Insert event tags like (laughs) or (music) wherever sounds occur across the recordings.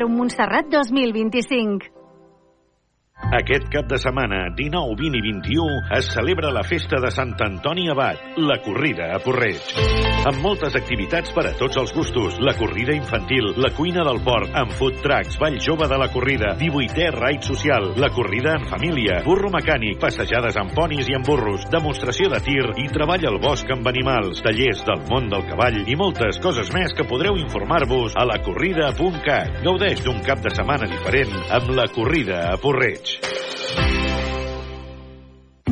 Montserrat 2025. Aquest cap de setmana, 19, 20 i 21, es celebra la festa de Sant Antoni Abat, la corrida a Porreig. Amb moltes activitats per a tots els gustos. La corrida infantil, la cuina del port, amb food trucks, ball jove de la corrida, 18è raid social, la corrida en família, burro mecànic, passejades amb ponis i amb burros, demostració de tir i treball al bosc amb animals, tallers del món del cavall i moltes coses més que podreu informar-vos a la corrida.cat. Gaudeix d'un cap de setmana diferent amb la corrida a Porreig.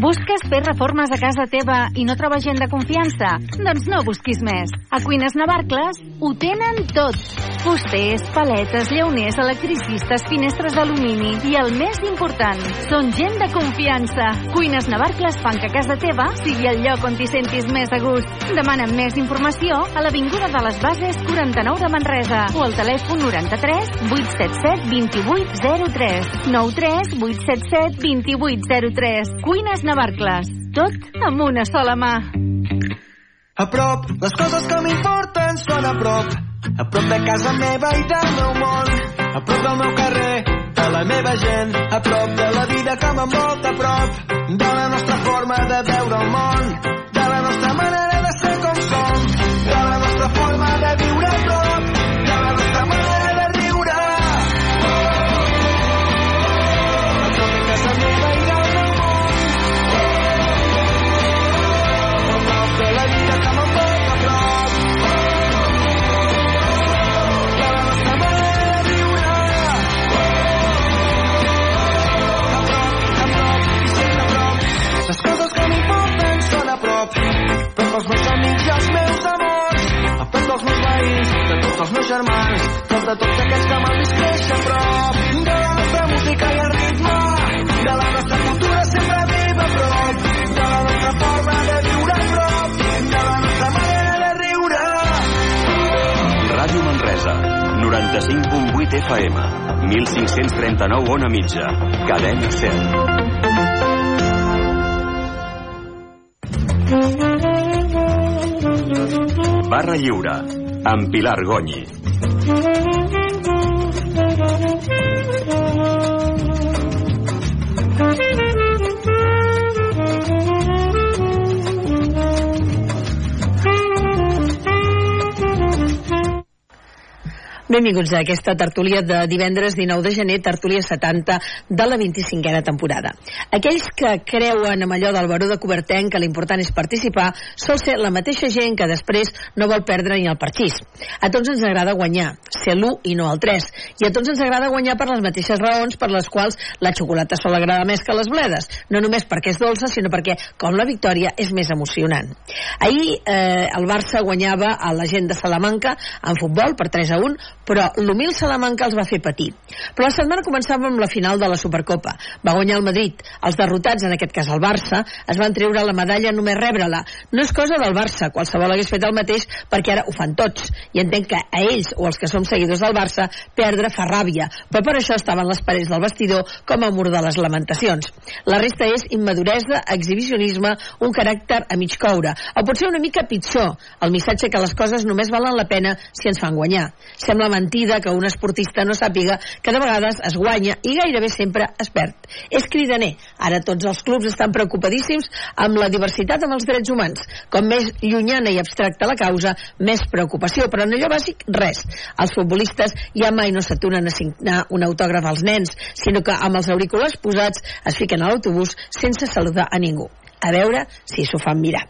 Busques fer reformes a casa teva i no trobes gent de confiança? Doncs no busquis més. A Cuines Navarcles ho tenen tot. Fusters, paletes, llauners, electricistes, finestres d'alumini i el més important, són gent de confiança. Cuines Navarcles fan que casa teva sigui el lloc on t'hi sentis més a gust. Demana'm més informació a l'Avinguda de les Bases 49 de Manresa o al telèfon 93 877 2803 93 877 2803 Cuines Navarcles. Tot amb una sola mà. A prop, les coses que m'importen són a prop. A prop de casa meva i del meu món. A prop del meu carrer, de la meva gent. A prop de la vida que m'envolta a prop. De la nostra forma de veure el món. De la nostra manera veïns, de tots els meus germans. Prop de tots aquells que m'han vist créixer a prop. De la nostra música i el ritme. De la nostra cultura sempre viva a prop. De la nostra forma de viure a prop. De la nostra manera de riure. Ràdio Manresa, 95.8 FM, 1539 on a mitja, cadena 100. Barra Lliure, amb Pilar Gonyi. Benvinguts a aquesta tertúlia de divendres 19 de gener, tertúlia 70 de la 25a temporada. Aquells que creuen amb allò del baró de Cobertenc que l'important és participar sol ser la mateixa gent que després no vol perdre ni el parxís. A tots ens agrada guanyar, ser l'1 i no el 3. I a tots ens agrada guanyar per les mateixes raons per les quals la xocolata sol agradar més que les bledes. No només perquè és dolça, sinó perquè, com la victòria, és més emocionant. Ahir eh, el Barça guanyava a la gent de Salamanca en futbol per 3 a 1, però l'humil Salamanca els va fer patir. Però la setmana començava amb la final de la Supercopa. Va guanyar el Madrid. Els derrotats, en aquest cas el Barça, es van treure la medalla només rebre-la. No és cosa del Barça, qualsevol hagués fet el mateix perquè ara ho fan tots. I entenc que a ells o els que som seguidors del Barça perdre fa ràbia, però per això estaven les parets del vestidor com a mur de les lamentacions. La resta és immaduresa, exhibicionisme, un caràcter a mig coure, o potser una mica pitjor, el missatge que les coses només valen la pena si ens fan guanyar. Sembla mentida que un esportista no sàpiga que de vegades es guanya i gairebé sempre es perd. És cridaner. Ara tots els clubs estan preocupadíssims amb la diversitat amb els drets humans. Com més llunyana i abstracta la causa, més preocupació. Però en allò bàsic, res. Els futbolistes ja mai no s'aturen a signar un autògraf als nens, sinó que amb els auriculars posats es fiquen a l'autobús sense saludar a ningú a veure si s'ho fan mirar.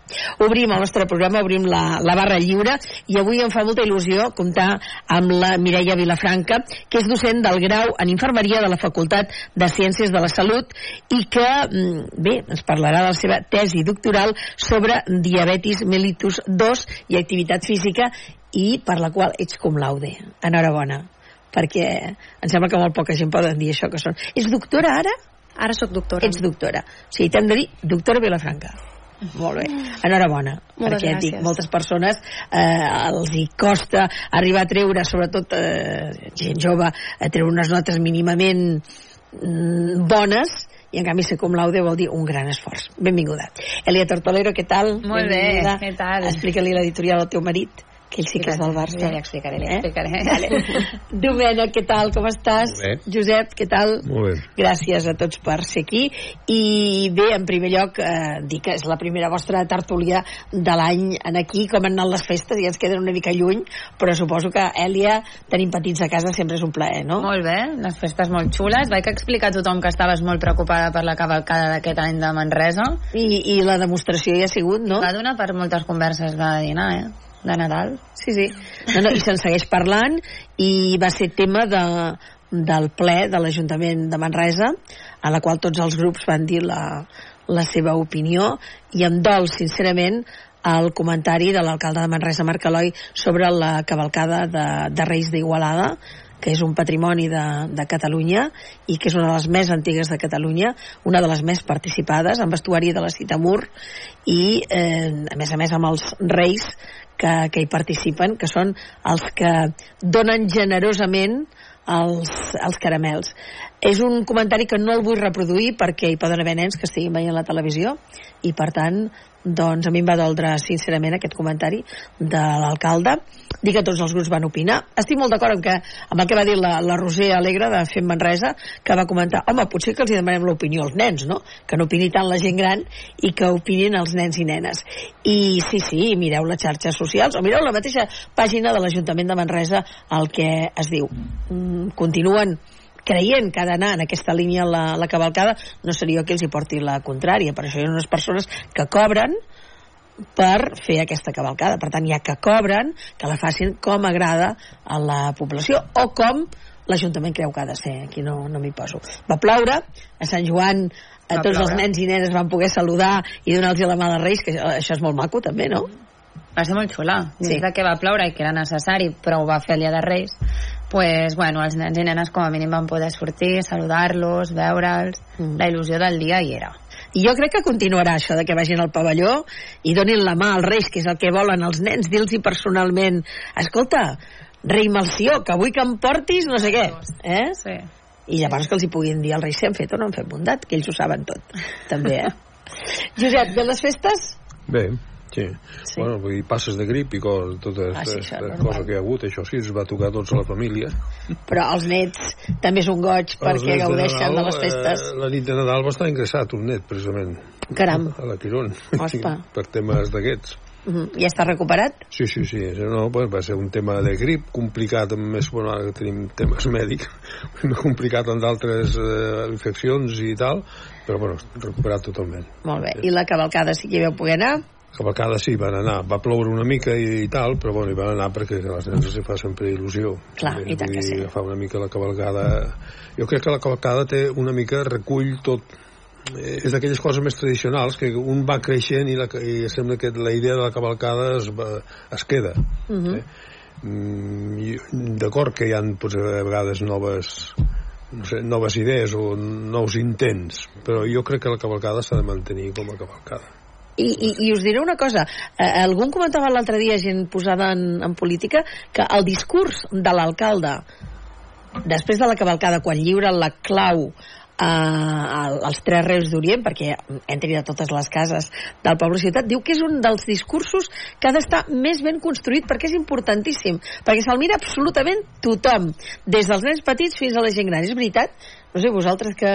Obrim el nostre programa, obrim la, la barra lliure i avui em fa molta il·lusió comptar amb la Mireia Vilafranca, que és docent del grau en infermeria de la Facultat de Ciències de la Salut i que, mm, bé, ens parlarà de la seva tesi doctoral sobre diabetis mellitus 2 i activitat física i per la qual ets cum laude. Enhorabona perquè em sembla que molt poca gent poden dir això que són. És doctora ara? Ara sóc doctora. Ets doctora. O sigui, t'hem de dir doctora Vilafranca. Molt bé. Enhorabona. Moltes perquè et dic, gràcies. moltes persones eh, els hi costa arribar a treure, sobretot eh, gent jove, a treure unes notes mínimament mm, bones i en canvi ser cum laude vol dir un gran esforç. Benvinguda. Elia Tortolero, què tal? Molt bé, Benvinguda. què tal? Explica-li l'editorial al teu marit. Que ell sí que és del Barça. Ja li explicaré, li Eh? explicaré. (laughs) Vale. Domènec, què tal, com estàs? Bé. Josep, què tal? Molt bé. Gràcies a tots per ser aquí. I bé, en primer lloc, eh, dir que és la primera vostra tertúlia de l'any en aquí, com han anat les festes, i ens queden una mica lluny, però suposo que, Èlia, tenim petits a casa sempre és un plaer, no? Molt bé, les festes molt xules. Vaig explicar a tothom que estaves molt preocupada per la cavalcada d'aquest any de Manresa. I, I la demostració hi ha sigut, no? Va donar per moltes converses de dinar, eh? De Nadal. Sí, sí. No, no, I se'n segueix parlant i va ser tema de, del ple de l'Ajuntament de Manresa, a la qual tots els grups van dir la, la seva opinió i em dol, sincerament, el comentari de l'alcalde de Manresa, Marc Eloi, sobre la cavalcada de, de Reis d'Igualada, que és un patrimoni de, de Catalunya i que és una de les més antigues de Catalunya, una de les més participades, amb vestuari de la Citamur i, eh, a més a més, amb els reis que, que hi participen, que són els que donen generosament els, els caramels. És un comentari que no el vull reproduir perquè hi poden haver nens que estiguin veient la televisió i, per tant, doncs a mi em va doldre sincerament aquest comentari de l'alcalde. Dir que tots els grups van opinar. Estic molt d'acord amb, que, amb el que va dir la, la Roser Alegre de Fem Manresa que va comentar, home, potser que els demanem l'opinió als nens, no? Que no opini tant la gent gran i que opinin els nens i nenes. I sí, sí, mireu les xarxes socials o mireu la mateixa pàgina de l'Ajuntament de Manresa el que es diu. Mm, continuen creient que ha d'anar en aquesta línia la, la cavalcada, no seria qui els hi porti la contrària. Per això hi ha unes persones que cobren per fer aquesta cavalcada. Per tant, hi ha que cobren, que la facin com agrada a la població o com l'Ajuntament creu que ha de ser. Aquí no, no m'hi poso. Va ploure, a Sant Joan a Va tots ploure. els nens i nenes van poder saludar i donar-los la mà de Reis, que això, és molt maco també, no? Va ser molt xula. Sí. Des de que va ploure i que era necessari, però ho va fer el dia de Reis, pues, bueno, els nens i nenes com a mínim van poder sortir, saludar-los, veure'ls, Mm. la il·lusió del dia hi era. I jo crec que continuarà això de que vagin al pavelló i donin la mà als reis, que és el que volen els nens, dir-los personalment escolta, rei Malció, que vull que em portis no sé què, eh? Sí. I llavors que els hi puguin dir al rei si han fet o no han fet bondat, que ells ho saben tot, també, eh? (laughs) Josep, de les festes? Bé, sí. Sí. Bueno, vull dir, passes de grip i coses, totes Ah, sí, això coses que hi ha hagut, això sí, es va tocar tots a la família. Però els nets també és un goig perquè gaudeixen de Nadal, les festes. Eh, la nit de Nadal va estar ingressat un net, precisament. Caram. A la Quirón. Ospa. (laughs) per temes d'aquests. Mhm. Ja està recuperat? Sí, sí, sí. No, pues va ser un tema de grip complicat, amb més, bueno, ara que tenim temes mèdics, (laughs) més complicat amb d'altres eh, infeccions i tal, però bueno, recuperat totalment. Molt bé. I la cavalcada sí que hi vau poder anar? Cavalcada sí, van anar. Va ploure una mica i, i tal, però bueno, hi van anar perquè a les nens els hi fa sempre il·lusió. Clar, i tant Vull que sí. Agafar una mica la cavalcada... Jo crec que la cavalcada té una mica, recull tot eh, és d'aquelles coses més tradicionals que un va creixent i, la, i sembla que la idea de la cavalcada es, va, es queda Uh -huh. eh? mm, i d'acord que hi ha pues, a vegades noves no sé, noves idees o nous intents però jo crec que la cavalcada s'ha de mantenir com a cavalcada I, i, I us diré una cosa, eh, algú comentava l'altre dia, gent posada en, en política, que el discurs de l'alcalde després de la cavalcada, quan lliura la clau eh, al- als tres reus d'Orient, perquè entri a totes les cases del poble ciutat, diu que és un dels discursos que ha d'estar més ben construït perquè és importantíssim, perquè se'l mira absolutament tothom, des dels nens petits fins a la gent gran. És veritat? No sé, vosaltres que,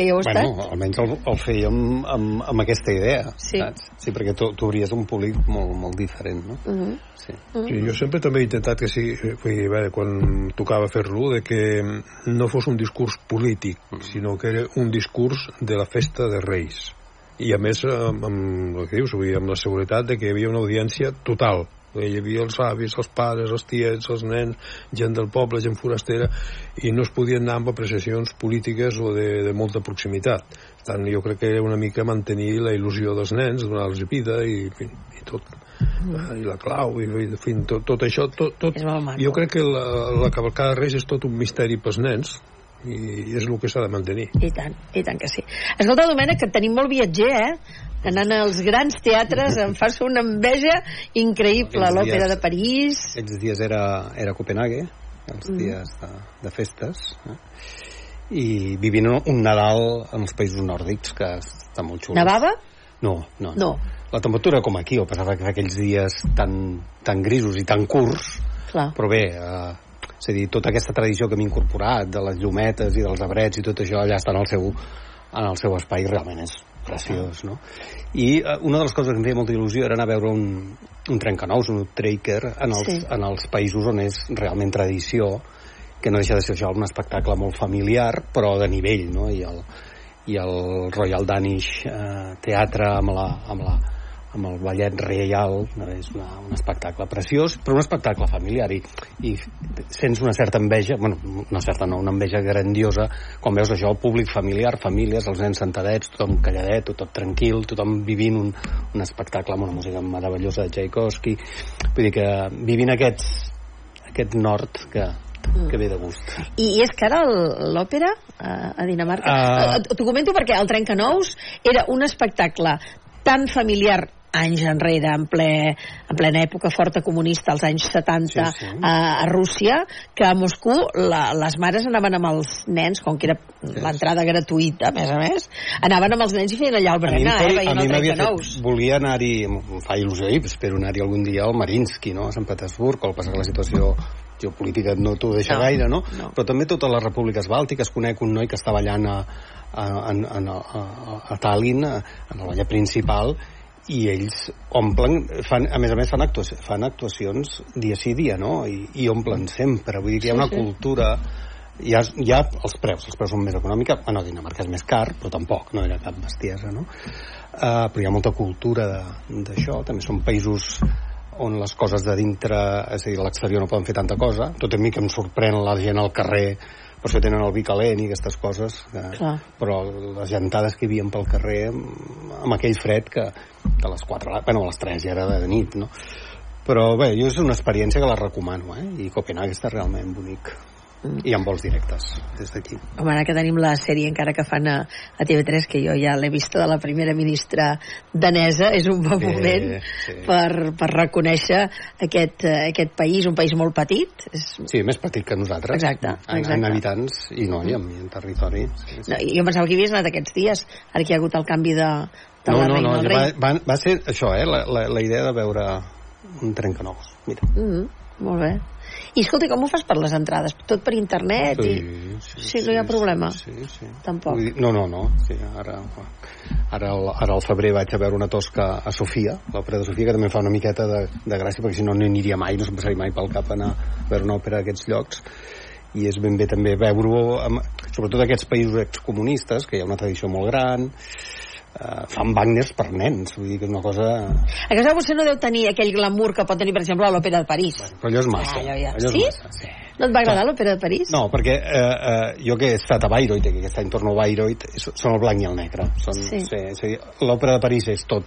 que hi heu estat? Bueno, almenys el, el fèiem amb, amb aquesta idea, Sí. saps? Sí, perquè tu, tu obries un públic molt, molt diferent, no? Uh -huh. Sí. Sí, jo sempre també he intentat que sigui, vull dir, veure, quan tocava fer-lo, de que no fos un discurs polític, sinó que era un discurs de la festa de Reis. I a més, amb, amb el que dius, vull dir, amb la seguretat de que hi havia una audiència total. Hi havia els avis, els pares, els tiets, els nens, gent del poble, gent forastera, i no es podien anar amb apreciacions polítiques o de, de molta proximitat. Per tant, jo crec que era una mica mantenir la il·lusió dels nens, donar-los vida i, fi, i tot i la clau i, i en fi, tot, tot això tot, tot, jo crec que la, la cavalcada de Reis és tot un misteri pels nens i és el que s'ha de mantenir I tant, i tant que sí. Escolta, Domènec, que tenim molt viatger, eh? Anant als grans teatres, em fas una enveja increïble. L'Òpera de París... Aquests dies era, era Copenhague, els Mm. dies de, de festes, eh? i vivint un Nadal en els països nòrdics, que està molt xulo. Nevava? No, no. No. La temperatura com aquí, a pesar de que fa aquells dies tan, tan grisos i tan curts, Clar. però bé, eh, és a dir, tota aquesta tradició que hem incorporat de les llumetes i dels abrets i tot això allà està en el seu, en el seu espai realment és preciós, no? I eh, una de les coses que em feia molta il·lusió era anar a veure un, un trencanous, un tracker en els, Sí. en els països on és realment tradició que no deixa de ser això un espectacle molt familiar però de nivell, no? I el, i el Royal Danish eh, Teatre amb, la, amb, la, amb el ballet reial és una, un espectacle preciós però un espectacle familiar i, i sents una certa enveja bueno, una certa no, una enveja grandiosa quan veus això, el públic familiar, famílies els nens sentadets, tothom calladet tothom tranquil, tothom vivint un, un espectacle amb una música meravellosa de Tchaikovsky. Vull dir que vivint aquests, aquest nord que, que ve de gust. I, i és que ara el- l'òpera a, a Dinamarca... Uh, T'ho comento perquè el Trencanous era un espectacle tan familiar anys enrere, en, ple, en plena època forta comunista, als anys 70, Sí, sí. A, a Rússia, que a Moscú la, les mares anaven amb els nens, com que era l'entrada gratuïta, a més a més, anaven amb els nens i feien allà el A berenar, eh, em- a veient mi el m'havia Trencanous. fet, volia anar-hi, em fa il·lusió i espero anar-hi algun dia al Marinsky, no? a Sant Petersburg, el passa que la situació geopolítica no t'ho deixa No, gaire, no? no. Però també totes les repúbliques bàltiques, conec un noi que està ballant a, a, a, a, a, a Tallinn, a, en el ballet principal, i ells omplen, fan, a més a més fan, actuacions, fan actuacions dia sí dia, no? I, i omplen sempre, vull dir que hi ha Sí, una sí. cultura hi ha, hi ha els preus, els preus són més econòmics bueno, Dinamarca és més car, però tampoc no era cap bestiesa, no? Uh, però hi ha molta cultura de- d'això, també són països on les coses de dintre, és a dir, l'exterior no poden fer tanta cosa, tot a mi que em sorprèn la gent al carrer, per això tenen el vi calent i aquestes coses, que, Clar. però les gentades que hi havia pel carrer amb, amb aquell fred que, a les 4, bueno, a les 3 ja era de nit, no? Però bé, jo és una experiència que la recomano, eh? I Copenhague està realment bonic. Mm. I amb vols directes, des d'aquí. Home, ara que tenim la sèrie encara que fan a, a TV3, que jo ja l'he vista de la primera ministra danesa, és un bon Sí, moment sí. per, per reconèixer aquest, eh, aquest país, un país molt petit. És, Sí, més petit que nosaltres. Exacte, En, exacte. en habitants i no, i en, en territori. Sí, sí. no, jo pensava que hi havies anat aquests dies, ara que hi ha hagut el canvi de, de no, la no, reina no, al va, va, va ser això, eh, la, la, la idea de veure un trencanous. Mira. Mm, molt bé. I escolta, com ho fas per les entrades? Tot per internet? i... Sí, no hi ha problema. Sí, sí. Tampoc. Vull dir, no, no, no. Sí, ara, ara, al, ara al febrer vaig a veure una tosca a Sofia, l'òpera de Sofia, que també em fa una miqueta de, de gràcia, perquè si no, no aniria mai, no se'm passaria mai pel cap anar a veure una òpera a aquests llocs i és ben bé també veure-ho sobretot aquests països excomunistes que hi ha una tradició molt gran eh, fan Wagners per nens vull dir que és una cosa A casa vostè no deu tenir aquell glamour que pot tenir, per exemple, a l'Òpera de París. però allò és massa, Ah, allò ja. allò és Sí? massa sí. No et va agradar l'Òpera de París? No, perquè eh, eh, jo que he estat a Bayreuth, i que aquest any torno a Bayreuth, és- són el blanc i el negre. Són, Sí. sí. és dir, L'òpera de París és tot...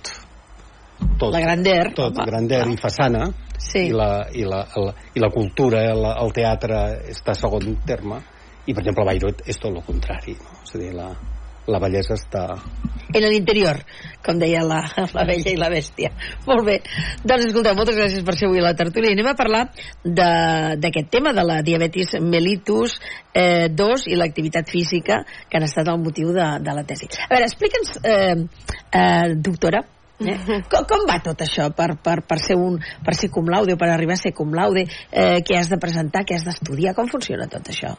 tot La grandeur, Tot, home, grandeur clar. i façana. Sí. I, la, i, la, la, I la cultura, el, el teatre està segon terme. I, per exemple, a Bayreuth és tot el contrari. No? És a dir, la, la bellesa està... En l'interior, com deia la, la vella i la bèstia. Molt bé. Doncs escolteu, moltes gràcies per ser avui a la tertúlia. I anem a parlar de- d'aquest tema, de la diabetis mellitus eh, 2 i l'activitat física, que han estat el motiu de, de la tesi. A veure, explica'ns, eh, eh, doctora, Eh? (laughs) Com, com va tot això per, per, per, ser un, per ser cum laude o per arribar a ser cum laude? Eh, què has de presentar, què has d'estudiar? Com funciona tot això?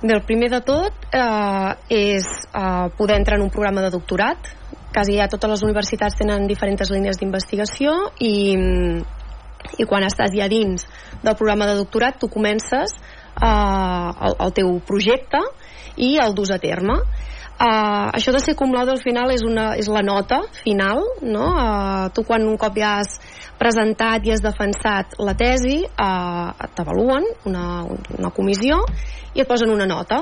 Bé, el primer de tot eh, és eh, poder entrar en un programa de doctorat. Quasi ja totes les universitats tenen diferents línies d'investigació i, i quan estàs ja dins del programa de doctorat tu comences eh, el, el teu projecte i el dus a terme. Uh, això de ser cum laude al final és, una, és la nota final no? uh, tu quan un cop ja has presentat i has defensat la tesi uh, t'avaluen una, una comissió i et posen una nota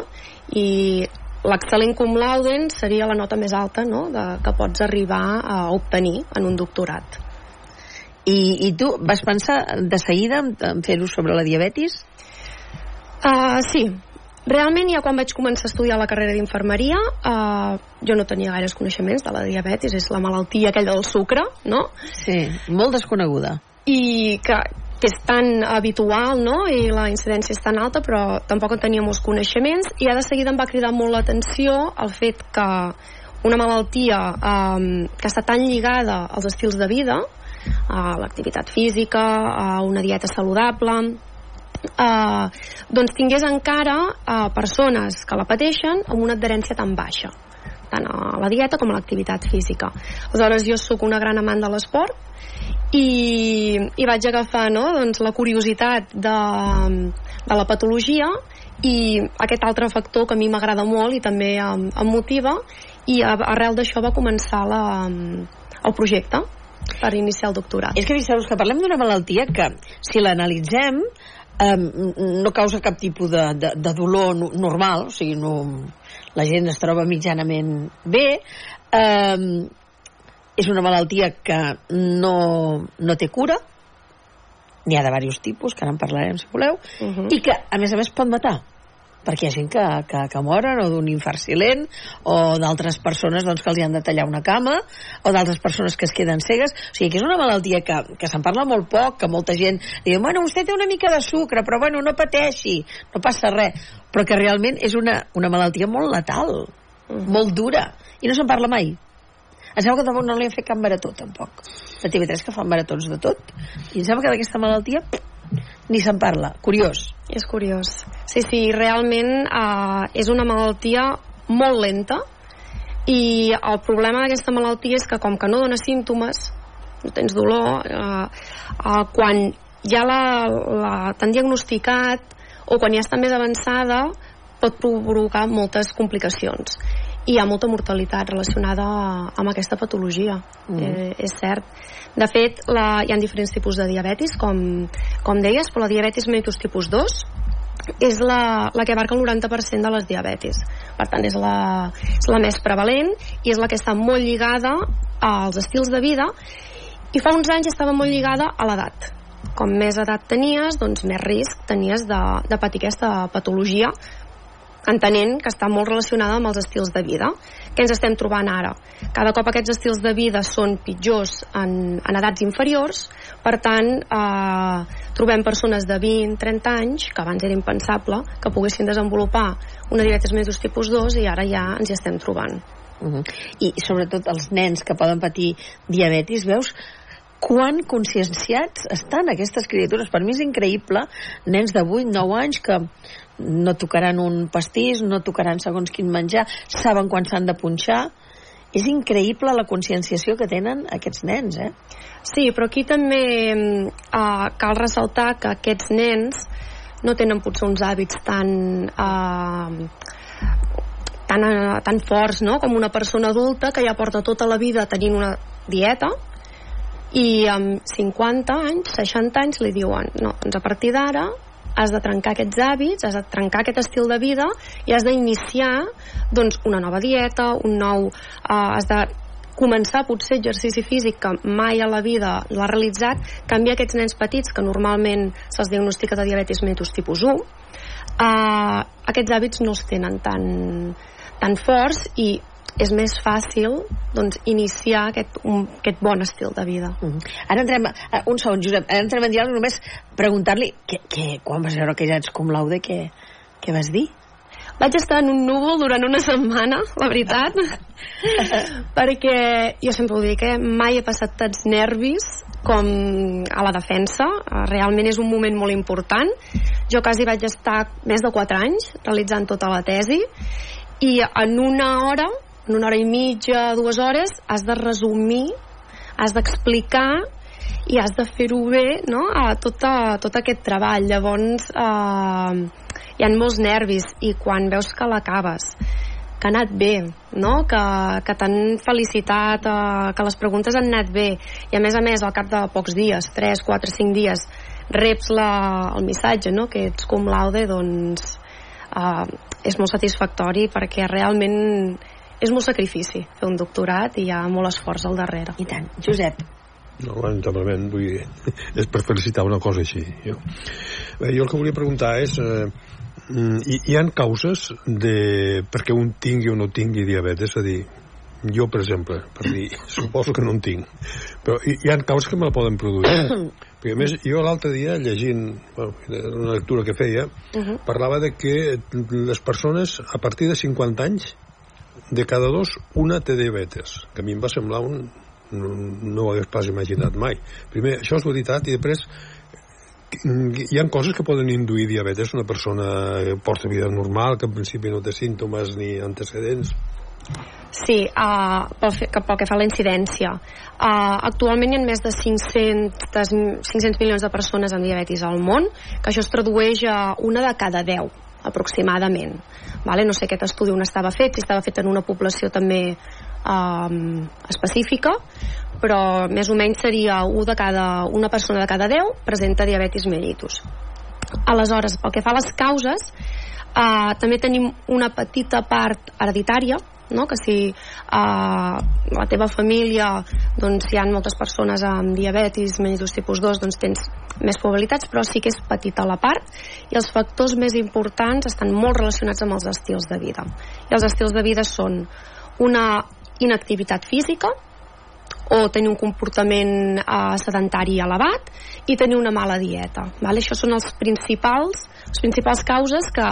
i l'excel·lent cum laude seria la nota més alta no? de, que pots arribar a obtenir en un doctorat I, i tu vas pensar de seguida en, en fer-ho sobre la diabetis? Uh, sí, realment ja quan vaig començar a estudiar la carrera d'infermeria uh, jo no tenia gaires coneixements de la diabetis, és la malaltia aquella del sucre, no? Sí, molt desconeguda. I que, que és tan habitual, no? I la incidència és tan alta, però tampoc en tenia molts coneixements i ja de seguida em va cridar molt l'atenció el fet que una malaltia eh, que està tan lligada als estils de vida, a l'activitat física, a una dieta saludable, eh, doncs tingués encara eh, persones que la pateixen amb una adherència tan baixa tant a la dieta com a l'activitat física. Aleshores, jo sóc una gran amant de l'esport i, i vaig agafar no, doncs, la curiositat de, de la patologia i aquest altre factor que a mi m'agrada molt i també em, em motiva i arrel d'això va començar la, el projecte per iniciar el doctorat. És que fixeu-vos que parlem d'una malaltia que, si l'analitzem, eh, no causa cap tipus de, de, de dolor no, normal, o sigui, no, la gent es troba mitjanament bé, eh, és una malaltia que no, no té cura, n'hi ha de diversos tipus, que ara en parlarem si voleu, uh -huh. i que a més a més pot matar perquè hi ha gent que, que, que moren o d'un infart silent o d'altres persones doncs, que els han de tallar una cama o d'altres persones que es queden cegues. O sigui que és una malaltia que, que se'n parla molt poc que molta gent diu, bueno, vostè té una mica de sucre però bueno, no pateixi, no passa res. Però que realment és una, una malaltia molt letal, mm. molt dura i no se'n parla mai. Em sembla que tampoc no li han fet cap marató tampoc. De TV3 que fan maratons de tot. I em sembla que d'aquesta malaltia ni se'n parla, curiós és curiós. Sí, sí, realment eh, és una malaltia molt lenta i el problema d'aquesta malaltia és que com que no dona símptomes, no tens dolor, eh, eh, quan ja la, la t'han diagnosticat o quan ja està més avançada pot provocar moltes complicacions i hi ha molta mortalitat relacionada amb aquesta patologia. Mm. eh, és cert. De fet la, hi ha diferents tipus de diabetis com, com deies, però la diabetis mellitus tipus 2 és la, la que abarca el 90% de les diabetis. Per tant és la, és la més prevalent i és la que està molt lligada als estils de vida. I fa uns anys estava molt lligada a l'edat. Com més edat tenies, doncs més risc tenies de, de patir aquesta patologia entenent que està molt relacionada amb els estils de vida. Què ens estem trobant ara? Cada cop aquests estils de vida són pitjors en, en edats inferiors, per tant, eh, trobem persones de 20-30 anys, que abans era impensable, que poguessin desenvolupar una diabetes mellitus tipus 2 i ara ja ens hi estem trobant. Uh -huh. I sobretot els nens que poden patir diabetis, veus quan conscienciats estan aquestes criatures. Per mi és increïble, nens de 8-9 anys que no tocaran un pastís, no tocaran segons quin menjar, saben quan s'han de punxar. És increïble la conscienciació que tenen aquests nens, eh? Sí, però aquí també eh, cal ressaltar que aquests nens no tenen potser uns hàbits tan... Eh, tan, uh, tan forts no? com una persona adulta que ja porta tota la vida tenint una dieta i amb 50 anys, 60 anys li diuen no, doncs a partir d'ara has de trencar aquests hàbits, has de trencar aquest estil de vida i has d'iniciar doncs, una nova dieta, un nou... Eh, has de començar potser exercici físic que mai a la vida l'ha realitzat, canviar aquests nens petits que normalment se'ls diagnostica de diabetis mellitus tipus 1 eh, aquests hàbits no els tenen tan, tan forts i és més fàcil doncs, iniciar aquest, un, aquest bon estil de vida. Uh -huh. Ara entrem, uh, un segon, Josep, ara entrem en diàleg només preguntar-li que, que, quan vas veure que ja ets cum laude, què, què vas dir? Vaig estar en un núvol durant una setmana, la veritat, (laughs) perquè jo sempre ho dic, eh, mai he passat tants nervis com a la defensa. Realment és un moment molt important. Jo quasi vaig estar més de 4 anys realitzant tota la tesi i en una hora en una hora i mitja, dues hores, has de resumir, has d'explicar i has de fer-ho bé no? a tot, a, tot aquest treball llavors eh, hi ha molts nervis i quan veus que l'acabes que ha anat bé no? que, que t'han felicitat eh, que les preguntes han anat bé i a més a més al cap de pocs dies 3, 4, 5 dies reps la, el missatge no? que ets cum laude doncs eh, és molt satisfactori perquè realment és molt sacrifici fer un doctorat i hi ha molt esforç al darrere. I tant. Josep. No, lamentablement, vull dir, (laughs) és per felicitar una cosa així. Jo, Bé, jo el que volia preguntar és, eh, mm, hi, hi han causes de perquè un tingui o no tingui diabetes? És a dir, jo, per exemple, per dir, (laughs) suposo que no en tinc, però hi, hi ha causes que me la poden produir. (coughs) perquè, a més, jo l'altre dia, llegint bueno, una lectura que feia, uh -huh. parlava de que les persones, a partir de 50 anys, de cada dos, una té diabetes, que a mi em va semblar un... no, no ho hagués pas imaginat mai. Primer, això és veritat, i després hi ha coses que poden induir diabetes una persona que porta vida normal, que en principi no té símptomes ni antecedents. Sí, uh, pel, fe, pel que fa a la incidència. Uh, actualment hi ha més de 500, 500 milions de persones amb diabetis al món, que això es tradueix a una de cada 10 aproximadament. Vale? No sé aquest estudi on estava fet, si estava fet en una població també um, específica, però més o menys seria un de cada, una persona de cada 10 presenta diabetis mellitus. Aleshores, pel que fa a les causes, uh, també tenim una petita part hereditària, no? que si uh, la teva família doncs, hi ha moltes persones amb diabetis mellitus tipus 2 doncs tens més probabilitats però sí que és petita la part i els factors més importants estan molt relacionats amb els estils de vida i els estils de vida són una inactivitat física o tenir un comportament eh, sedentari elevat i tenir una mala dieta. Vale? Això són els principals, les principals causes que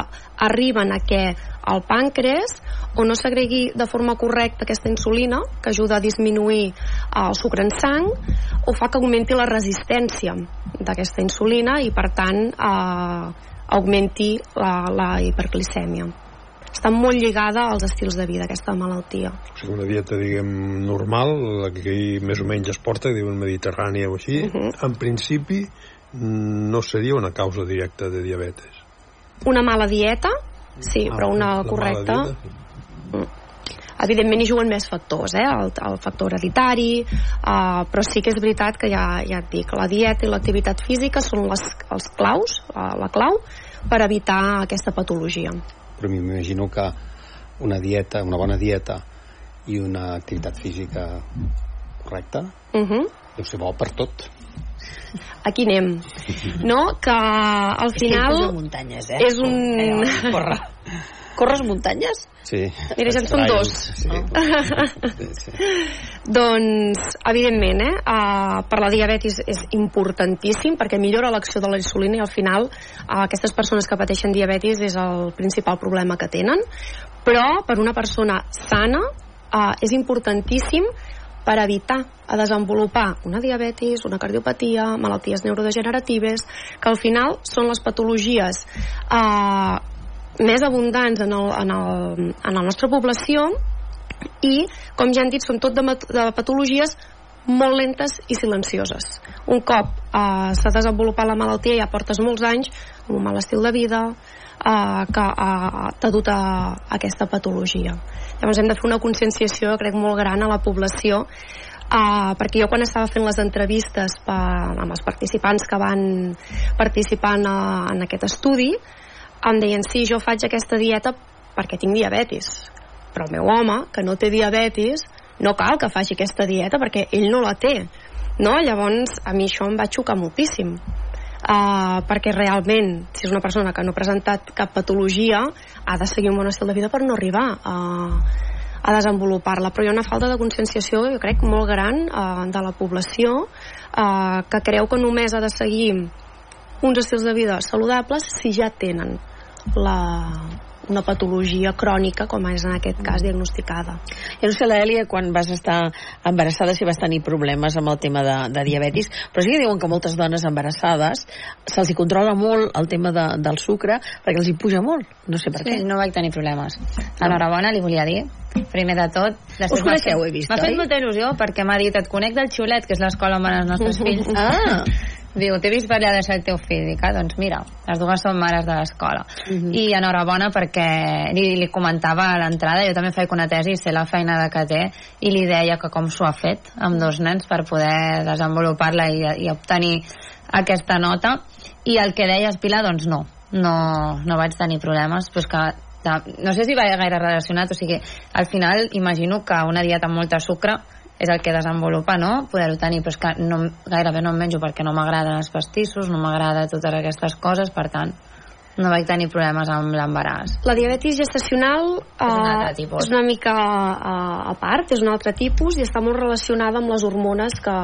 arriben a que el pàncreas o no s'agregui de forma correcta aquesta insulina, que ajuda a disminuir eh, el sucre en sang, o fa que augmenti la resistència d'aquesta insulina i, per tant, eh, augmenti la, la hiperglicèmia està molt lligada als estils de vida, aquesta malaltia. O sigui, una dieta, diguem, normal, la que aquí més o menys es porta, que diuen mediterrània o així, uh -huh. en principi no seria una causa directa de diabetes. Una mala dieta, sí, ah, però una correcta... Mm. Evidentment hi juguen més factors, eh? el, el factor hereditari, uh, però sí que és veritat que ja, ja et dic, la dieta i l'activitat física són les, els claus, uh, la clau, per evitar aquesta patologia però m'imagino que una dieta, una bona dieta i una activitat física correcta uh -huh. deu ser bo per tot aquí anem no? que al final és muntanyes, eh? és un... Eh, corre. corres muntanyes? Sí. Mira, ja en són dos. Sí. sí, sí. (laughs) doncs, evidentment, eh, uh, per la diabetis és importantíssim perquè millora l'acció de la insulina i al final uh, aquestes persones que pateixen diabetis és el principal problema que tenen. Però per una persona sana uh, és importantíssim per evitar a desenvolupar una diabetis, una cardiopatia, malalties neurodegeneratives, que al final són les patologies eh, més abundants en, el, en, el, en la nostra població i, com ja han dit, són tot de, de patologies molt lentes i silencioses. Un cop eh, s'ha desenvolupat la malaltia ja portes molts anys amb un mal estil de vida eh, que eh, t'ha dut a, a aquesta patologia. Llavors hem de fer una conscienciació, crec, molt gran a la població Uh, perquè jo quan estava fent les entrevistes per, amb els participants que van participar en, en aquest estudi em deien, sí, jo faig aquesta dieta perquè tinc diabetis. Però el meu home, que no té diabetis, no cal que faci aquesta dieta perquè ell no la té. No? Llavors, a mi això em va xocar moltíssim. Uh, perquè realment, si és una persona que no ha presentat cap patologia, ha de seguir un bon estil de vida per no arribar a, a desenvolupar-la. Però hi ha una falta de conscienciació, jo crec, molt gran uh, de la població uh, que creu que només ha de seguir uns estils de vida saludables si ja tenen la, una patologia crònica com és en aquest cas diagnosticada. Jo no sé, l'Èlia, quan vas estar embarassada si vas tenir problemes amb el tema de, de diabetis, però sí que diuen que moltes dones embarassades se'ls hi controla molt el tema de, del sucre perquè els hi puja molt, no sé per sí, què. no vaig tenir problemes. Enhorabona, li volia dir. Primer de tot... Us coneixeu, he vist, M'ha fet molta il·lusió perquè m'ha dit et conec del xulet, que és l'escola on van els nostres (laughs) fills. Ah! Diu, t'he vist de el teu fill. Dic, ah, doncs mira, les dues són mares de l'escola. Uh -huh. I enhorabona perquè li, li comentava a l'entrada, jo també faig una tesi sé la feina de que té, i li deia que com s'ho ha fet amb dos nens per poder desenvolupar-la i, i obtenir aquesta nota. I el que deies, Pilar, doncs no, no, no vaig tenir problemes, però és que no sé si va gaire relacionat, o sigui, al final imagino que una dieta amb molta sucre és el que desenvolupa, no? Poder-ho tenir, però és que no, gairebé no em menjo perquè no m'agraden els pastissos, no m'agrada totes aquestes coses, per tant... no vaig tenir problemes amb l'embaràs. La diabetis gestacional És tipus. és una mica uh, a part, és un altre tipus i està molt relacionada amb les hormones que,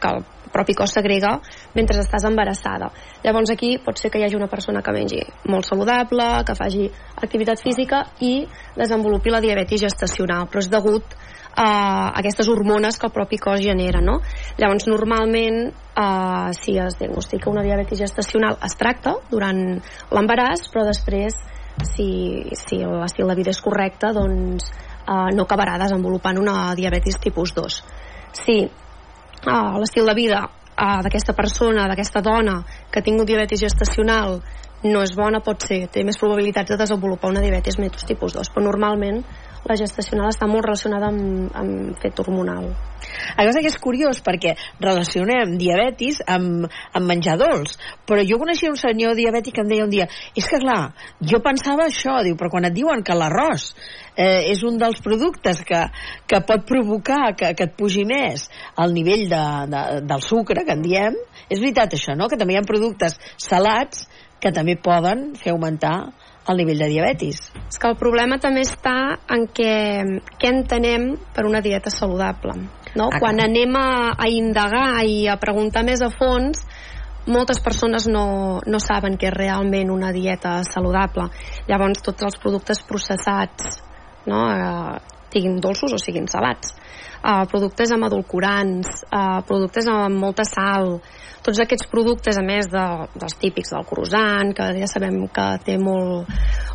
que el propi cos segrega mentre estàs embarassada. Llavors aquí pot ser que hi hagi una persona que mengi molt saludable, que faci activitat física i desenvolupi la diabetis gestacional, però és degut a aquestes hormones que el propi cos genera, no? Llavors, normalment, eh, si es diagnostica una diabetis gestacional, es tracta durant l'embaràs, però després, si, si l'estil de vida és correcte, doncs eh, no acabarà desenvolupant una diabetis tipus 2. Si eh, l'estil de vida eh, d'aquesta persona, d'aquesta dona que ha tingut diabetis gestacional no és bona, pot ser, té més probabilitats de desenvolupar una diabetis mellitus tipus 2, però normalment la gestacional està molt relacionada amb, amb fet hormonal. A que és curiós perquè relacionem diabetis amb, amb menjar dolç, però jo coneixia un senyor diabètic que em deia un dia és que clar, jo pensava això, diu, però quan et diuen que l'arròs eh, és un dels productes que, que pot provocar que, que et pugi més el nivell de, de, del sucre, que en diem, és veritat això, no?, que també hi ha productes salats que també poden fer augmentar el nivell de diabetis. És que el problema també està en què, què entenem per una dieta saludable. No? Ah, Quan anem a, a indagar i a preguntar més a fons, moltes persones no, no saben què és realment una dieta saludable. Llavors, tots els productes processats, no? eh, siguin dolços o siguin salats, eh, productes amb edulcorants, eh, productes amb molta sal, tots aquests productes, a més de, dels típics del croissant, que ja sabem que té molt,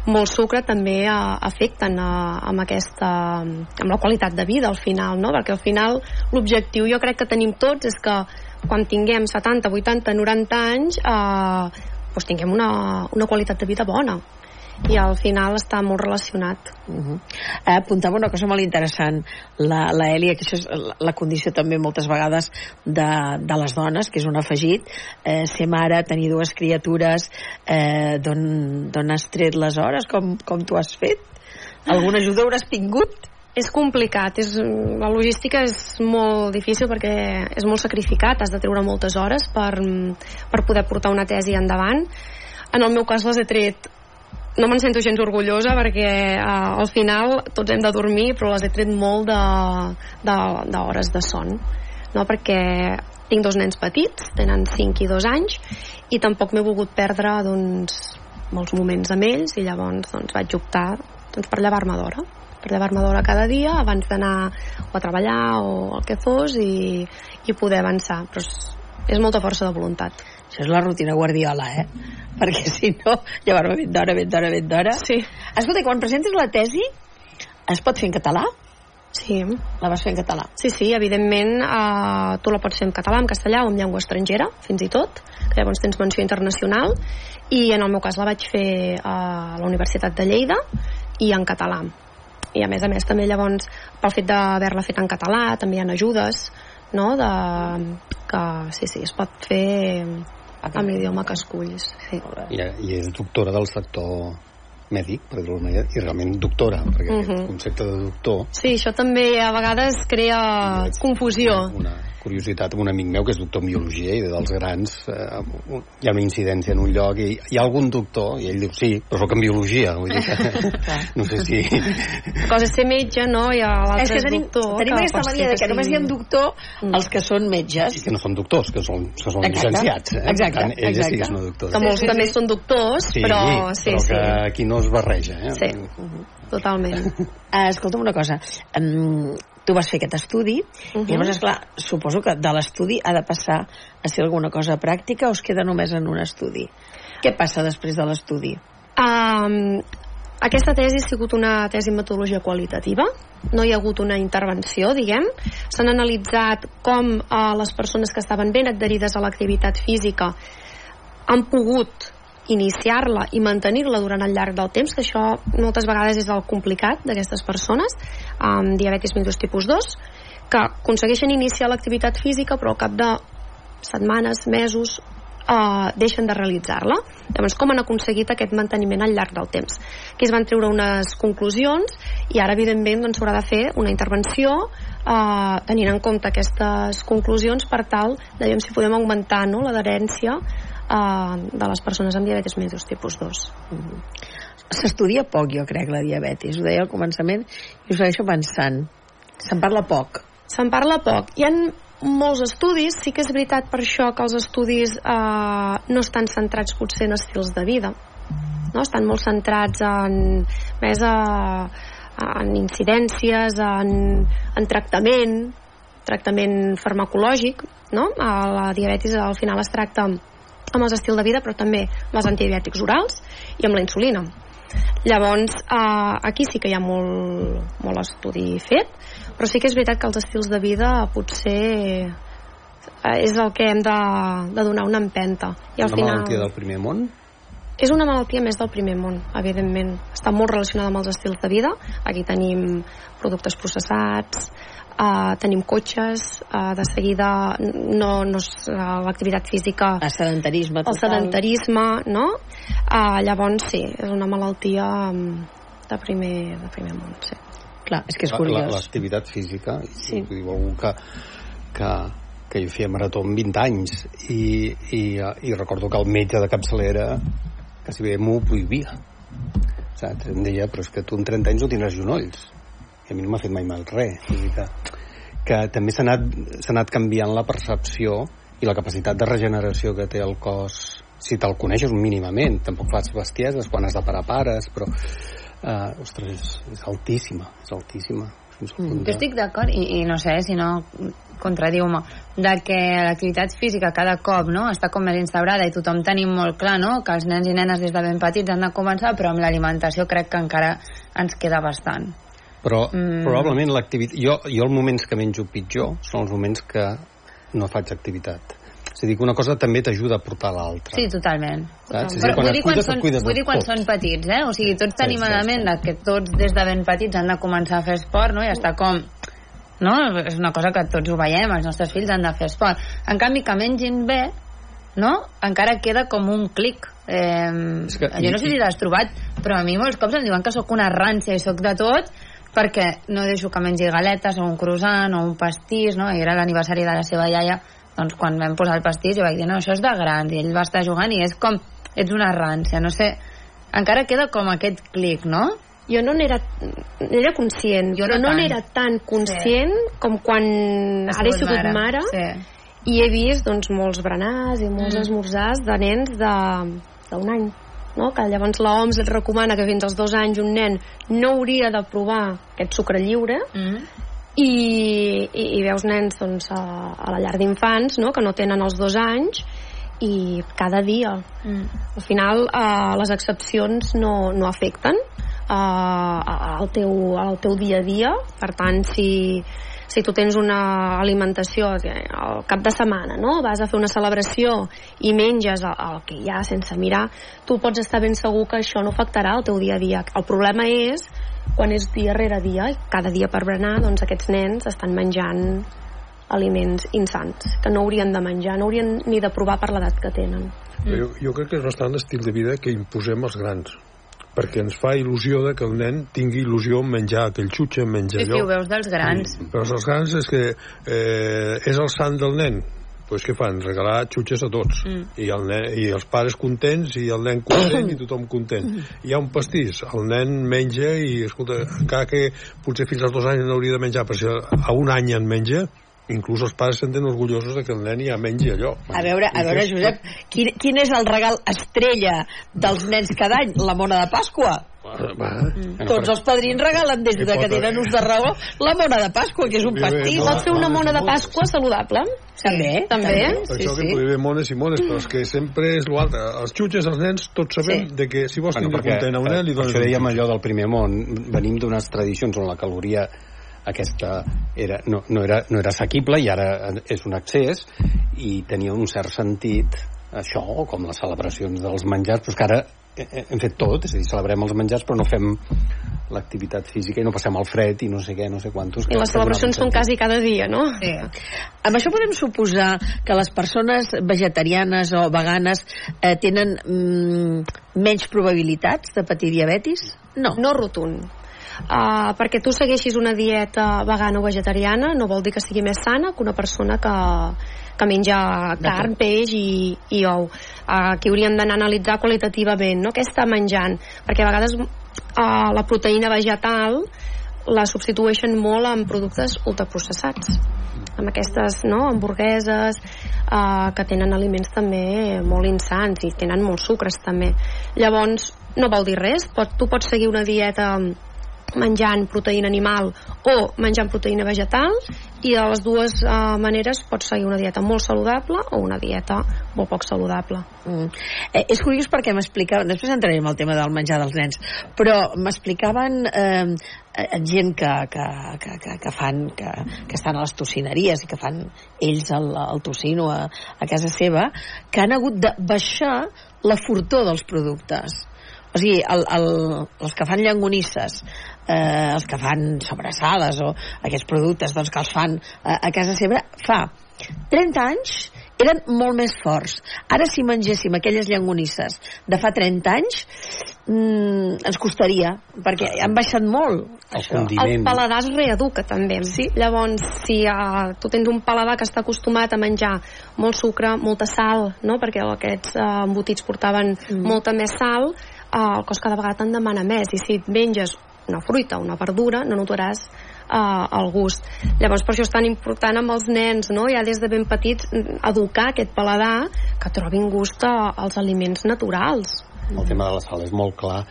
molt sucre, també eh, afecten eh, amb, aquesta, amb la qualitat de vida al final, no? perquè al final l'objectiu jo crec que tenim tots és que quan tinguem 70, 80, 90 anys eh, doncs tinguem una, una qualitat de vida bona i al final està molt relacionat. Uh -huh. eh, apuntava una cosa molt interessant la, la que això és la, la condició també moltes vegades de, de les dones, que és un afegit eh, ser mare, tenir dues criatures eh, d'on has tret les hores com, com tu has fet? Alguna ajuda hauràs tingut? És complicat, és, la logística és molt difícil perquè és molt sacrificat, has de treure moltes hores per, per poder portar una tesi endavant. En el meu cas les he tret no me'n sento gens orgullosa perquè uh, al final tots hem de dormir però les he tret molt d'hores de, de, de son no? perquè tinc dos nens petits tenen 5 i 2 anys i tampoc m'he volgut perdre doncs, molts moments amb ells i llavors doncs, vaig optar doncs, per llevar-me d'hora per llevar-me d'hora cada dia abans d'anar a treballar o el que fos i, i poder avançar però és, és molta força de voluntat això és la rutina guardiola, eh? Perquè si no, llevar-me ben d'hora, ben d'hora, ben d'hora... Sí. Escolta, quan presentes la tesi, es pot fer en català? Sí. La vas fer en català? Sí, sí, evidentment eh, tu la pots fer en català, en castellà o en llengua estrangera, fins i tot, que llavors tens menció internacional, i en el meu cas la vaig fer a la Universitat de Lleida i en català. I a més a més també llavors, pel fet d'haver-la fet en català, també hi ha ajudes, no?, de, que sí, sí, es pot fer amb l'idioma que esculls. Sí. I, I és doctora del sector mèdic, per dir-ho manera, i realment doctora, perquè uh -huh. aquest concepte de doctor... Sí, això també a vegades crea confusió. Una, una curiositat amb un amic meu que és doctor en biologia i dels grans eh, hi ha una incidència en un lloc i hi ha algun doctor, i ell diu sí, però sóc en biologia, vull dir que (laughs) (laughs) no sé si... La cosa és ser metge, no? I l'altre és que tenim, doctor. tenim que aquesta mania de que només hi ha doctor els que són metges. I que no són doctors, que són, que són Exacte. llicenciats. Eh? Exacte, tant, ells exacte. sí que són doctors. Que molts Sí, sí, també sí. són doctors, Sí, però sí, però sí. que aquí no es barreja. Eh? Sí, totalment. Uh, (laughs) escolta'm una cosa, um, tu vas fer aquest estudi, uh. -huh. i llavors, esclar, suposo que de l'estudi ha de passar a ser alguna cosa pràctica o es queda només en un estudi? Què passa després de l'estudi? Um, aquesta tesi ha sigut una tesi en metodologia qualitativa, no hi ha hagut una intervenció, diguem. S'han analitzat com uh, les persones que estaven ben adherides a l'activitat física han pogut iniciar-la i mantenir-la durant el llarg del temps, que això moltes vegades és el complicat d'aquestes persones amb diabetis mellitus tipus 2, que aconsegueixen iniciar l'activitat física però al cap de setmanes, mesos, eh, deixen de realitzar-la. Llavors, com han aconseguit aquest manteniment al llarg del temps? Aquí es van treure unes conclusions i ara, evidentment, doncs, s'haurà de fer una intervenció eh, tenint en compte aquestes conclusions per tal de si podem augmentar no, l'adherència uh, de les persones amb diabetes mellitus tipus 2. S'estudia poc, jo crec, la diabetis. Ho deia al començament i ho segueixo pensant. Se'n parla poc. Se'n parla poc. Hi ha molts estudis, sí que és veritat per això que els estudis eh, no estan centrats potser en estils de vida, no? estan molt centrats en, més a, en incidències, en, en tractament, tractament farmacològic, no? A la diabetis al final es tracta amb els estils de vida, però també amb els antibiòtics orals i amb la insulina. Llavors, eh, aquí sí que hi ha molt, molt estudi fet, però sí que és veritat que els estils de vida potser eh, és el que hem de, de donar una empenta. I al Una final... malaltia del primer món? És una malaltia més del primer món, evidentment. Està molt relacionada amb els estils de vida. Aquí tenim productes processats, uh, tenim cotxes, uh, de seguida no, no és, uh, l'activitat física... El sedentarisme El total. sedentarisme, no? Uh, llavors, sí, és una malaltia um, de primer, de primer món, sí. Clar, és que és curiós. L'activitat física, Sí. vull dir, algú que, que, que jo feia marató amb 20 anys i, i, eh, i recordo que el metge de capçalera quasi bé m'ho prohibia. Saps? Em deia, però és que tu amb 30 anys no tindràs genolls. I a mi no m'ha fet mai mal res. Vull dir que, que també s'ha anat, anat canviant la percepció i la capacitat de regeneració que té el cos si te'l coneixes mínimament tampoc fas bestieses quan has de parar pares però eh, ostres, és, és altíssima és altíssima punt Jo de- estic d'acord, i, i no sé, si no contradiu-me, de que l'activitat física cada cop no, està com més instaurada i tothom tenim molt clar no, que els nens i nenes des de ben petits han de començar, però amb l'alimentació crec que encara ens queda bastant. Però Mm. probablement l'activitat jo, jo els moments que menjo pitjor són els moments que no faig activitat és a dir, que una cosa també t'ajuda a portar l'altra Sí, totalment. Saps? Però vull dir quan, cuides, són, vull dir quan tot. són petits, eh? O sigui, tots tenim sí, a la ment de que tots des de ben petits han de començar a fer esport, no? I està com... No? És una cosa que tots ho veiem, els nostres fills han de fer esport. En canvi, que mengin bé, no? Encara queda com un clic. Eh, És que- jo no sé si l'has trobat, però a mi molts cops em diuen que sóc una rància i sóc de tot perquè no deixo que mengi galetes o un croissant o un pastís, no? I era l'aniversari de la seva iaia, doncs quan vam posar el pastís jo vaig dir, no, això és de grans, i ell va estar jugant i és com, ets una rància, no sé, encara queda com aquest clic, no? Jo no n'era n'era conscient, Jo però no no tant. n'era tan conscient com quan Has ara he sigut mare. mare, Sí. i he vist doncs, molts berenars i molts Mm. esmorzars de nens d'un any no? que llavors l'OMS et recomana que fins als dos anys un nen no hauria de provar aquest sucre lliure Mm. i, i, i veus nens doncs, a, a la llar d'infants no? que no tenen els dos anys i cada dia Mm. al final eh, les excepcions no, no afecten eh, al, teu, al teu dia a dia per tant si, si tu tens una alimentació al cap de setmana no? vas a fer una celebració i menges el, el que hi ha sense mirar tu pots estar ben segur que això no afectarà el teu dia a dia el problema és quan és dia rere dia i cada dia per berenar doncs aquests nens estan menjant aliments insans que no haurien de menjar, no haurien ni de provar per l'edat que tenen Jo, jo crec que és bastant l'estil de vida que imposem als grans perquè ens fa il·lusió de que el nen tingui il·lusió en menjar aquell xutxe, en menjar Sí, sí, allò. ho veus dels grans. però els grans és que eh, és el sant del nen. Pues què fan? Regalar xutxes a tots. Mm. I, el nen, i els pares contents i el nen content i (coughs) tothom content. Hi ha un pastís, el nen menja i escolta, encara que potser fins als dos anys no hauria de menjar però si a un any en menja inclús els pares senten orgullosos de que el nen ja mengi allò A veure, a veure, Josep, quin, quin és el regal estrella dels nens cada any? La mona de Pasqua. va, Tots els padrins regalen des de que tenen ús de raó la mona de Pasqua, que és un pastís. no. Pots fer una mona de Pasqua saludable? També, també. per això que podria haver mones i mones però és que sempre és l'altre els xutxes, els nens, tots sabem Sí. de que si vols Bueno, tindre content a un nen li dones això dèiem allò del primer món venim d'unes tradicions on la caloria aquesta era, no, no, era, no era assequible i ara és un accés i tenia un cert sentit això, com les celebracions dels menjars, però és que ara hem fet tot, és a dir, celebrem els menjars però no fem l'activitat física i no passem al fred i no sé què, no sé quantos. I les celebracions són quasi cada dia, no? Sí. Amb això podem suposar que les persones vegetarianes o veganes eh, tenen mm, menys probabilitats de patir diabetis? No. No rotund. Uh, perquè tu segueixis una dieta vegana o vegetariana no vol dir que sigui més sana que una persona que, que menja carn, peix i, i ou. Uh, aquí hauríem d'anar a analitzar qualitativament no? què està menjant, perquè a vegades uh, la proteïna vegetal la substitueixen molt amb productes ultraprocessats amb aquestes no, hamburgueses eh, que tenen aliments també molt insans i tenen molts sucres també llavors no vol dir res pot, tu pots seguir una dieta menjant proteïna animal o menjant proteïna vegetal i de les dues uh, maneres pots seguir una dieta molt saludable o una dieta molt poc saludable mm. eh, és curiós perquè m'explicaven després entrarem al tema del menjar dels nens però m'explicaven eh, gent que, que, que, que, que fan que, que estan a les tocineries i que fan ells el, el tocino a, a casa seva que han hagut de baixar la fortor dels productes o sigui, el, el, els que fan llangonisses eh, els que fan sobrassades o aquests productes doncs, que els fan eh, a casa seva fa 30 anys eren molt més forts. Ara, si mengéssim aquelles llangonisses de fa 30 anys, mm, ens costaria, perquè han baixat molt. El, això. el paladar es reeduca, també. Sí? Llavors, si uh, tu tens un paladar que està acostumat a menjar molt sucre, molta sal, no? perquè aquests uh, embotits portaven mm. molta més sal, uh, el cos cada vegada te'n demana més. I si et menges una fruita una verdura, no notaràs eh, el gust. Llavors, per això és tan important amb els nens, no? ja des de ben petits, educar aquest paladar que trobin gust als aliments naturals. El tema de la sal és molt clar.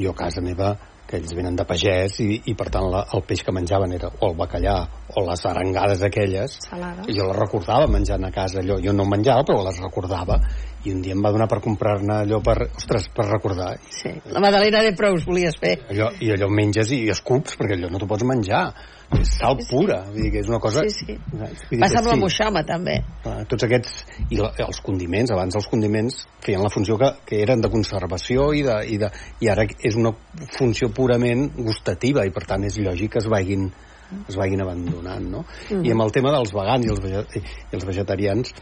Jo a casa meva que ells venen de pagès i, i per tant la, el peix que menjaven era o el bacallà o les arengades aquelles Salades. i jo les recordava menjant a casa allò, jo no menjava però les recordava i un dia em va donar per comprar-ne allò per, ostres, per recordar sí. la madalena de prous volies fer allò, i allò menges i escups perquè allò no t'ho pots menjar és sal pura, vull dir que és una cosa... Sí, sí. Passa amb sí. la moixama, també. Ah, tots aquests... I la, els condiments, abans els condiments feien la funció que, que eren de conservació i, de, i, de, i ara és una funció purament gustativa i per tant és lògic que es vagin, es vagin abandonant, no? Mm. I amb el tema dels vegans i els, i els vegetarians,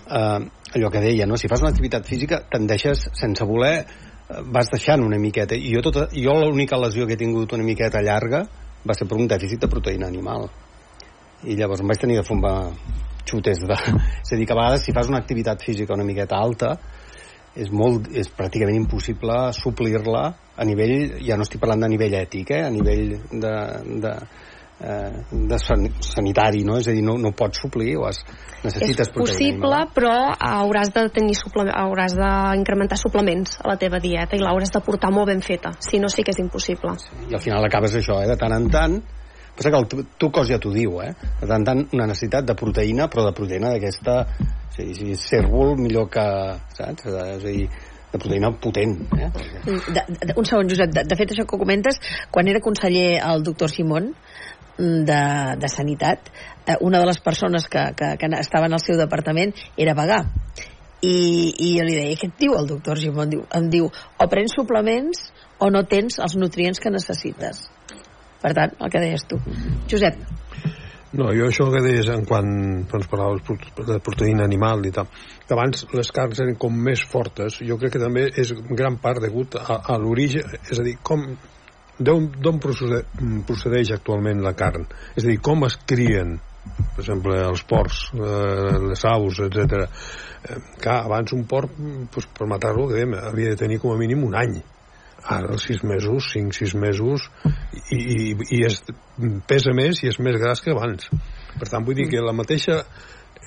eh, allò que deia, no? Si fas una activitat física, tendeixes, sense voler, eh, vas deixant una miqueta. I jo, tota, jo l'única lesió que he tingut una miqueta llarga va ser per un dèficit de proteïna animal i llavors em vaig tenir de fumar xutes de... (laughs) és a dir, que a vegades si fas una activitat física una miqueta alta és, molt, és pràcticament impossible suplir-la a nivell, ja no estic parlant de nivell ètic, eh? a nivell de, de, eh, de san, sanitari, no? És a dir, no, no pots suplir o has, necessites És possible, animal. però hauràs de tenir hauràs d'incrementar suplements a la teva dieta i l'hauràs de portar molt ben feta, si no sí que és impossible. Sí, I al final acabes això, eh? de tant en tant, passa que el tu, tu cos ja t'ho diu, eh? De tant en tant una necessitat de proteïna, però de proteïna d'aquesta... Sí, sí, cèrvol millor que... Saps? És a dir, de proteïna potent. Eh? De, de, un segon, Josep. De, de fet, això que comentes, quan era conseller el doctor Simón, de, de Sanitat, eh, una de les persones que, que, que estaven al seu departament era vegà. I, i jo li deia, què et diu el doctor Gimón? Em diu, em diu, o prens suplements o no tens els nutrients que necessites. Per tant, el que deies tu. Josep. No, jo això que deies en quan doncs, parlaves de proteïna animal i tal, que abans les carns eren com més fortes, jo crec que també és gran part degut a, a l'origen, és a dir, com d'on procedeix, procedeix actualment la carn? És a dir, com es crien per exemple, els porcs, eh, les aus, etc. Eh, clar, abans un porc, pues, per matar-lo, havia de tenir com a mínim un any. Ara, els sis mesos, cinc, sis mesos, i, i, i es, pesa més i és més gras que abans. Per tant, vull dir que la mateixa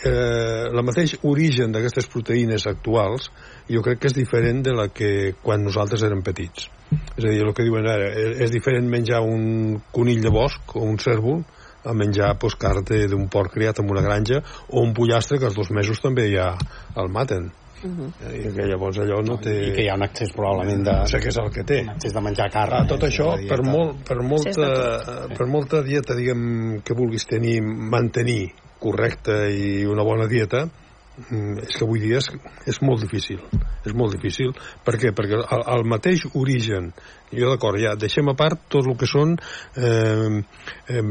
eh, la mateix origen d'aquestes proteïnes actuals jo crec que és diferent de la que quan nosaltres érem petits és a dir, el que diuen ara és, és diferent menjar un conill de bosc o un cèrvol a menjar pues, carn d'un porc criat en una granja o un pollastre que els dos mesos també ja el maten Uh -huh. i que llavors allò no té... I que hi ha un accés probablement de... No sé què és el que té. Un accés de menjar carn. Ah, tot això, per, molt, per, molta, per molta dieta, diguem, que vulguis tenir, mantenir correcta i una bona dieta, mm, és que avui dia és, és molt difícil és molt difícil, per què? perquè el, el mateix origen jo d'acord, ja deixem a part tot el que són eh,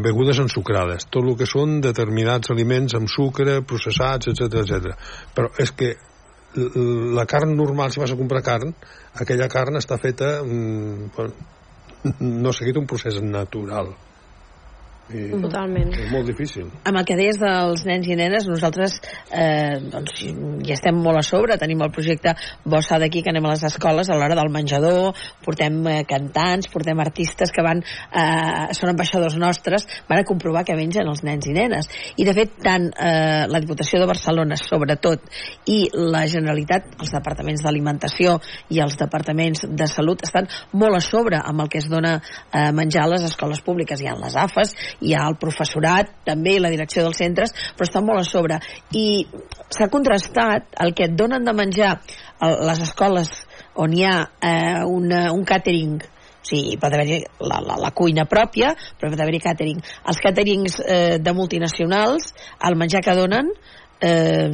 begudes ensucrades tot el que són determinats aliments amb sucre, processats, etc etc. però és que la carn normal, si vas a comprar carn aquella carn està feta mm, (laughs) no ha seguit un procés natural. I Totalment. És molt difícil. amb el que deies dels nens i nenes, nosaltres eh, doncs, hi estem molt a sobre, tenim el projecte Bossa d'aquí, que anem a les escoles a l'hora del menjador, portem eh, cantants, portem artistes que van, eh, són ambaixadors nostres, van a comprovar que mengen els nens i nenes. I de fet, tant eh, la Diputació de Barcelona, sobretot, i la Generalitat, els departaments d'alimentació i els departaments de salut estan molt a sobre amb el que es dona eh, menjar a les escoles públiques. Hi ha les AFES, hi ha el professorat, també la direcció dels centres, però està molt a sobre. I s'ha contrastat el que et donen de menjar a les escoles on hi ha eh, una, un catering o sigui, pot haver-hi la, la, la cuina pròpia, però pot haver-hi catering. Els caterings eh, de multinacionals, el menjar que donen, eh,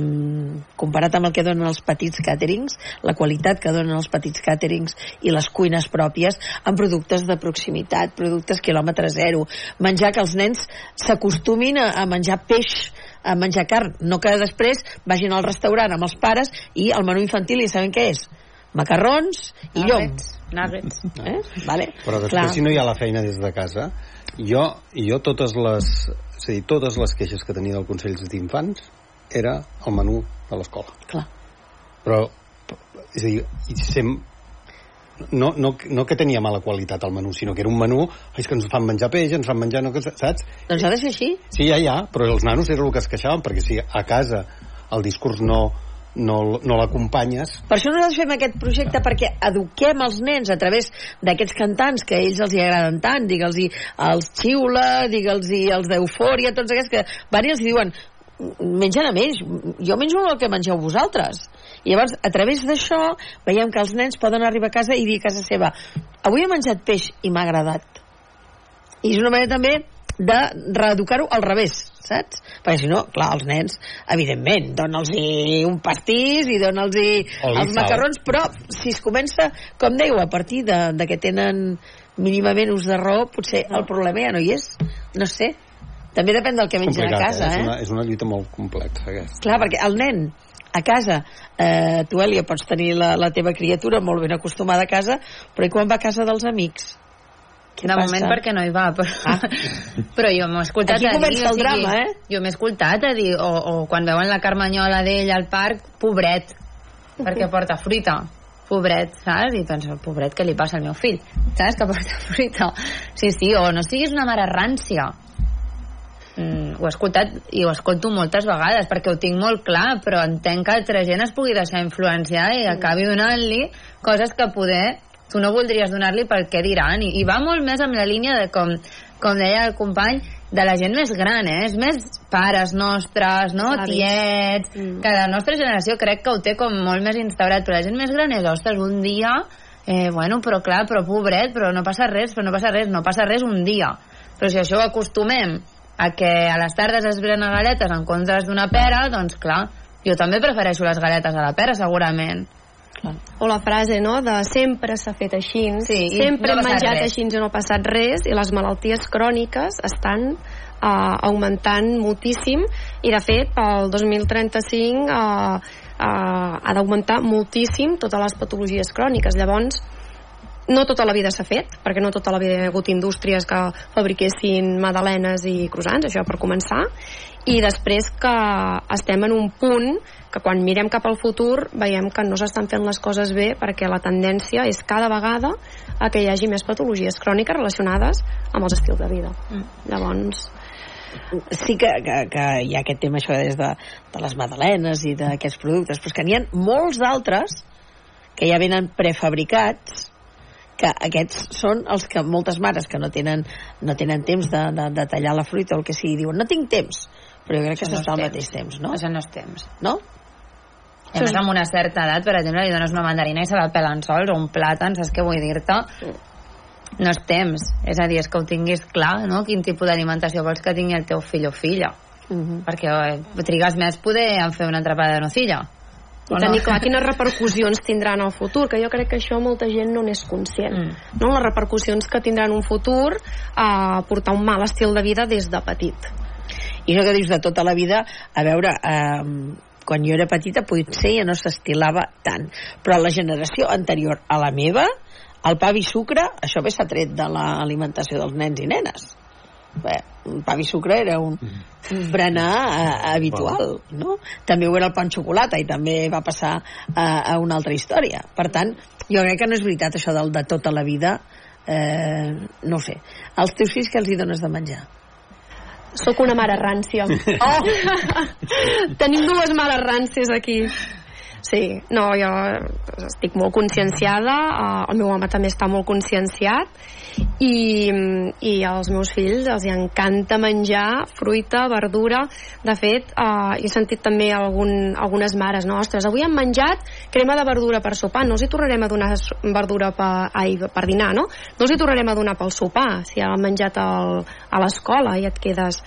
comparat amb el que donen els petits càterings, la qualitat que donen els petits càterings i les cuines pròpies amb productes de proximitat, productes quilòmetre zero, menjar que els nens s'acostumin a, a menjar peix a menjar carn, no que després vagin al restaurant amb els pares i el menú infantil i saben què és? Macarrons i llom. Nuggets. Eh? Vale? Però després, Clar. si no hi ha la feina des de casa, jo, jo totes les, és a dir, totes les queixes que tenia del Consell d'infants era el menú de l'escola. Clar. Però, és a dir, sem... no, no, no que tenia mala qualitat el menú, sinó que era un menú, és que ens fan menjar peix, ens fan menjar... No, que- saps? Doncs ha de ser així. Sí, ja, ja, però els nanos era el que es queixaven, perquè si a casa el discurs no, no, no l'acompanyes, Per això nosaltres fem aquest projecte perquè eduquem els nens a través d'aquests cantants que a ells els hi agraden tant, digue'ls els Xiula, digue'ls els d'Eufòria, tots aquests que van i els diuen mengen amb ells, jo menjo el que mengeu vosaltres. I llavors, a través d'això, veiem que els nens poden arribar a casa i dir a casa seva avui he menjat peix i m'ha agradat. I és una manera també de reeducar-ho al revés, saps? Perquè si no, clar, els nens, evidentment, dona'ls un pastís i dona'ls els macarrons, però si es comença, com dèieu, a partir de, de que tenen mínimament ús de raó, potser el problema ja no hi és. No sé. També depèn del que és mengen a casa, eh? És, eh? una, és una lluita molt complexa, aquesta. Clar, perquè el nen a casa, eh, tu, Elia, pots tenir la, la teva criatura molt ben acostumada a casa, però i quan va a casa dels amics? Què de passa? moment perquè no hi va, però, Ah. (laughs) però jo m'ho he escoltat Aquí a dir... comença o el drama, eh? Jo m'he escoltat a dir, o, o quan veuen la Carmanyola d'ell al parc, pobret, perquè porta fruita pobret, saps? I penso, pobret, què li passa al meu fill? Saps? Que porta fruita. Sí, sí, o no siguis una mare rància. Mm, ho he escoltat i ho escolto moltes vegades perquè ho tinc molt clar, però entenc que altra gent es pugui deixar influenciar i acabi donant-li coses que poder tu no voldries donar-li pel què diran I, i va molt més amb la línia de com, com deia el company de la gent més gran, eh? És més pares nostres, no? Avis. Tiets, Mm. que la nostra generació crec que ho té com molt més instaurat, però la gent més gran és, ostres, un dia, eh, bueno, però clar, però pobret, però no passa res, però no passa res, no passa res un dia. Però si això ho acostumem a que a les tardes es berenar galetes en comptes d'una pera, doncs clar, jo també prefereixo les galetes a la pera, segurament. O la frase, no?, de sempre s'ha fet així, Sí, sempre no hem menjat res. així i no ha passat res, i les malalties cròniques estan uh, augmentant moltíssim, i de fet, pel 2035 uh, uh, ha d'augmentar moltíssim totes les patologies cròniques. Llavors, no tota la vida s'ha fet, perquè no tota la vida hi ha hagut indústries que fabriquessin madalenes i croissants, això per començar, i després que estem en un punt que quan mirem cap al futur veiem que no s'estan fent les coses bé perquè la tendència és cada vegada a que hi hagi més patologies cròniques relacionades amb els estils de vida. Mm. Llavors, sí que, que, que hi ha aquest tema això des de, de les madalenes i d'aquests productes, però és que n'hi ha molts d'altres que ja venen prefabricats que aquests són els que moltes mares que no tenen, no tenen temps de, de, de tallar la fruita o el que sigui, diuen no tinc temps, però jo crec que Això no s'està al mateix temps, no? Això no és temps. No? I a més, amb una certa edat, per exemple, li dones una mandarina i se la pelen sols, o un plàtan, saps què vull dir-te? No és temps. És a dir, és que ho tinguis clar, no? Quin tipus d'alimentació vols que tingui el teu fill o filla. Uh -huh. Perquè eh, trigues més poder en fer una entrapada de nocilla. I tenir clar quines repercussions tindrà en el futur, que jo crec que això molta gent no n'és conscient. Mm. No? Les repercussions que tindrà en un futur a portar un mal estil de vida des de petit. I això que dius de tota la vida, a veure, eh, quan jo era petita potser ja no s'estilava tant, però la generació anterior a la meva, el pa i sucre, això bé s'ha tret de l'alimentació dels nens i nenes. Bé, el pa i sucre era un, un berenar eh, habitual, no? També ho era el pa amb xocolata i també va passar a, a una altra història. Per tant, jo crec que no és veritat això del de tota la vida, eh, no ho sé. Als teus fills què els hi dones de menjar? Sóc una mare rància. (laughs) Oh! (laughs) Tenim dues mares ràncies aquí. Sí, no, jo estic molt conscienciada, eh, el meu home també està molt conscienciat i, i als meus fills els encanta menjar fruita, verdura de fet, eh, he sentit també algun, algunes mares, no? Ostres, avui hem menjat crema de verdura per sopar no els hi tornarem a donar verdura per, ai, per dinar, no? No els hi tornarem a donar pel sopar si han menjat al, a l'escola i et quedes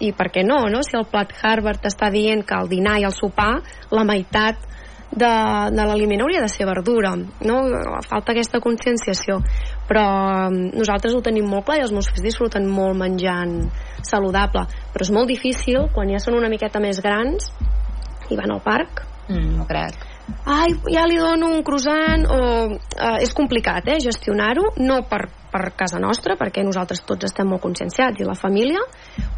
i per què no, no? Si el plat Harvard està dient que el dinar i el sopar la meitat de, de l'aliment hauria de ser verdura no? falta aquesta conscienciació. Però mm, nosaltres ho tenim molt clar i els meus fills disfruten molt menjant saludable. Però és molt difícil quan ja són una miqueta més grans i van al parc. Mm, no crec. Ai, ja li dono un croissant o eh, és complicat eh, gestionar-ho. No per, per casa nostra perquè nosaltres tots estem molt conscienciats i la família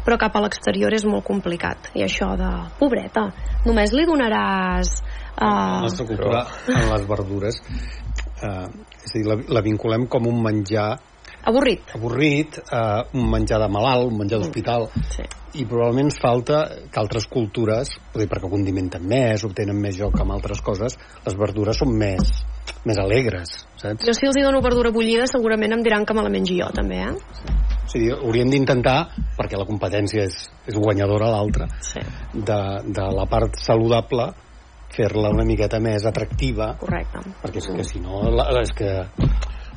però cap a l'exterior és molt complicat. I això de pobreta només li donaràs Uh, la nostra cultura en les verdures uh, és a dir, la, la vinculem com un menjar avorrit, avorrit uh, un menjar de malalt, un menjar d'hospital sí. i probablement ens falta que altres cultures, dir, perquè condimenten més obtenen més joc amb altres coses les verdures són més, més alegres saps? jo si els hi dono verdura bullida segurament em diran que me la mengi jo també eh? o sigui, hauríem d'intentar perquè la competència és, és guanyadora l'altra sí. de, de la part saludable fer-la una miqueta més atractiva. Correcte. Perquè és que si no la, és que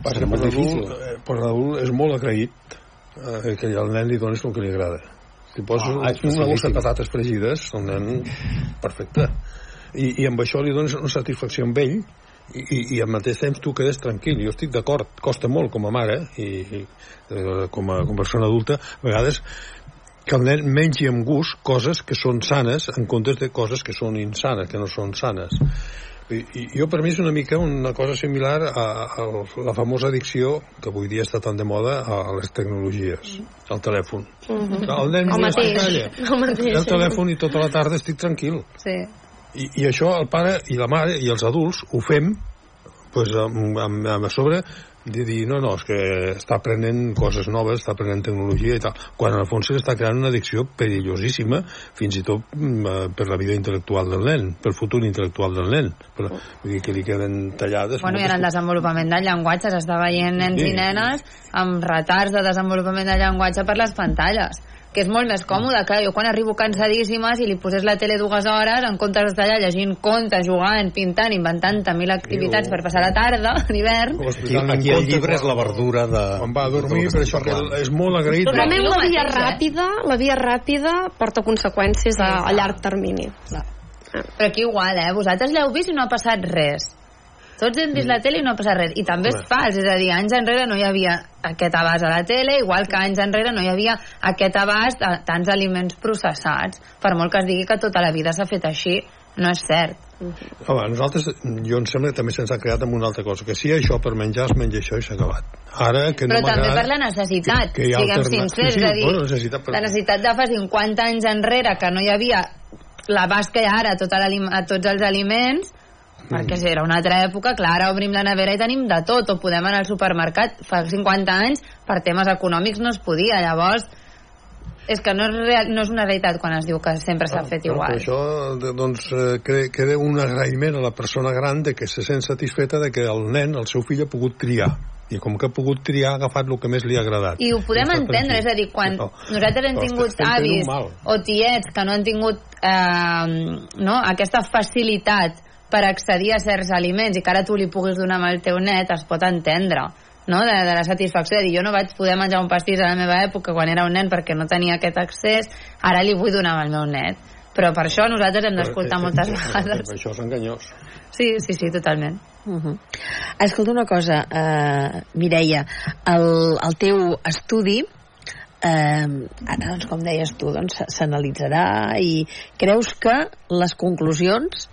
Passa que per l'adult per l'adult és molt agraït eh, que al nen li donis el que li agrada. Si poses Ah, és una bossa de patates fregides el nen, perfecte. I, i amb això li dones una satisfacció amb ell i, i, i al mateix temps tu quedes tranquil. Jo estic d'acord, costa molt com a mare i, i eh, com, a, com a persona adulta a vegades que el nen mengi amb gust coses que són sanes en comptes de coses que són insanes, que no són sanes. I, i jo per mi és una mica una cosa similar a, a la famosa addicció que avui dia està tan de moda a, les tecnologies, al telèfon. mm -hmm. El nen el mateix, calla. (laughs) el mateix. El telèfon i tota la tarda estic tranquil. sí. I, i això el pare i la mare i els adults ho fem pues, amb, amb, amb a sobre de dir, no, no, és que està aprenent coses noves, està aprenent tecnologia i tal, quan en el fons s'està creant una addicció perillosíssima, fins i tot mm, eh, per la vida intel·lectual del nen, pel futur intel·lectual del nen, per, vull dir que li queden tallades... Bueno, i en el desenvolupament del llenguatge s'està veient nens Sí. i nenes amb retards de desenvolupament del llenguatge per les pantalles que és molt més còmode que jo quan arribo cansadíssima si li posés la tele dues hores en comptes d'estar allà llegint contes, jugant, pintant, inventant mil activitats per passar la tarda (laughs) d'hivern aquí, aquí el llibre és la verdura de... Quan va a dormir, per això que és molt agraït. Aquí la via eh? ràpida, la via ràpida porta conseqüències a, a llarg termini. però aquí igual, eh? vosaltres l'heu vist i no ha passat res tots hem vist la tele i no ha passat res. I també és fals, és a dir, anys enrere no hi havia aquest abast a la tele, igual que anys enrere no hi havia aquest abast a tants aliments processats, per molt que es digui que tota la vida s'ha fet així, no és cert. Home, nosaltres, jo em sembla que també se'ns ha creat amb una altra cosa, que si això per menjar es menja això i s'ha acabat. Ara que però no també m'agrada- per la necessitat, que- que hi ha siguem alterna- sincers, Sí, sí, és a dir, bueno, necessitat per- la necessitat de fa 50 anys enrere que no hi havia l'abast que hi ha ara a, l'alim- a tots els aliments, perquè si era una altra època, clar, ara obrim la nevera i tenim de tot, o podem anar al supermercat. Fa 50 anys, per temes econòmics, no es podia. Llavors, és que no és, real, no és una realitat quan es diu que sempre s'ha fet Però igual. Això, de- doncs, eh, cre- queda un agraïment a la persona gran de que se sent satisfeta de que el nen, el seu fill, ha pogut triar. I com que ha pogut triar, ha agafat el que més li ha agradat. I ho podem entendre, és a dir, quan No. nosaltres hem tingut avis o tiets que no han tingut eh, no, aquesta facilitat per accedir a certs aliments i que ara tu li puguis donar amb el teu net, es pot entendre no? de, de la satisfacció, de dir jo no vaig poder menjar un pastís a la meva època quan era un nen perquè no tenia aquest accés, ara li vull donar al meu net però per això nosaltres hem d'escoltar moltes vegades Per això és enganyós. sí, sí, sí, totalment Uh -huh. Escolta una cosa, uh, Mireia, el, el teu estudi eh, ara, doncs, com deies tu, doncs, s'analitzarà i creus que les conclusions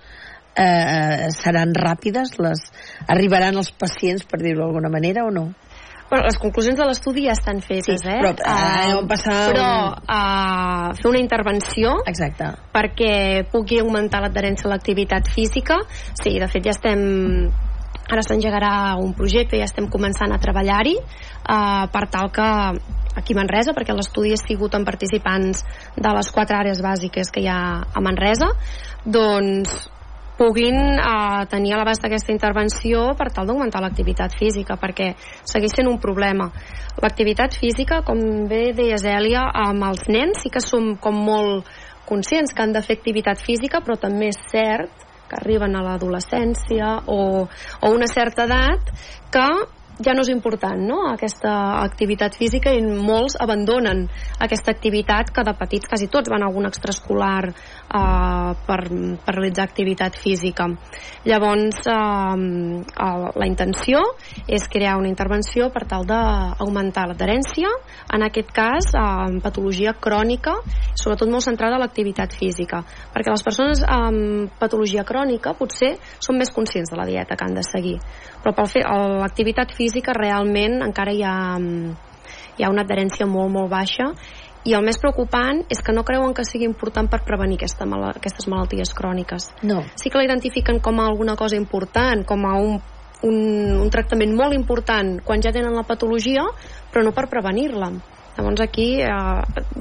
eh, seran ràpides? Les, arribaran els pacients, per dir-ho d'alguna manera, o no? Bueno, les conclusions de l'estudi ja estan fetes, Sí, eh? però, eh, Ah, on passar però uh, fer una intervenció Exacte. perquè pugui augmentar l'adherència a l'activitat física. Sí, de fet ja estem ara s'engegarà un projecte, ja estem començant a treballar-hi uh, per tal que aquí a Manresa, perquè l'estudi ha sigut amb participants de les quatre àrees bàsiques que hi ha a Manresa, doncs puguin eh, tenir a l'abast d'aquesta intervenció per tal d'augmentar l'activitat física, perquè segueix sent un problema. L'activitat física, com bé deia Zèlia, amb els nens sí que som com molt conscients que han de fer activitat física, però també és cert que arriben a l'adolescència o, o una certa edat que ja no és important no? aquesta activitat física i molts abandonen aquesta activitat que de petits quasi tots van a algun extraescolar eh, per, per realitzar activitat física. Llavors eh, el- la intenció és crear una intervenció per tal d'augmentar l'adherència en aquest cas eh, en patologia crònica sobretot molt centrada a l'activitat física perquè les persones amb patologia crònica potser són més conscients de la dieta que han de seguir però pel fer l'activitat física realment encara hi ha, mm, hi ha una adherència molt molt baixa i el més preocupant és que no creuen que sigui important per prevenir aquesta mala, aquestes malalties cròniques. No. sí que la identifiquen com a alguna cosa important com a un, un, un tractament molt important quan ja tenen la patologia però no per prevenir-la. Llavors aquí eh,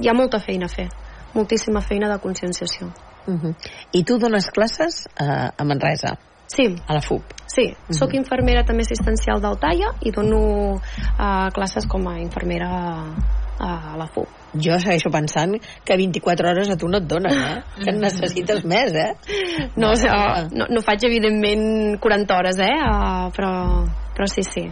hi ha molta feina a fer moltíssima feina de conscienciació. Uh -huh. I tu dones classes eh, a Manresa, sí, a la FUP. Sí, sóc infermera també assistencial del TAIA i dono uh, classes com a infermera a, la FUP. Jo segueixo pensant que 24 hores a tu no et donen, eh? Que en necessites més, eh? No, o sigui, no, no faig evidentment 40 hores, eh? Uh, però, però sí, sí.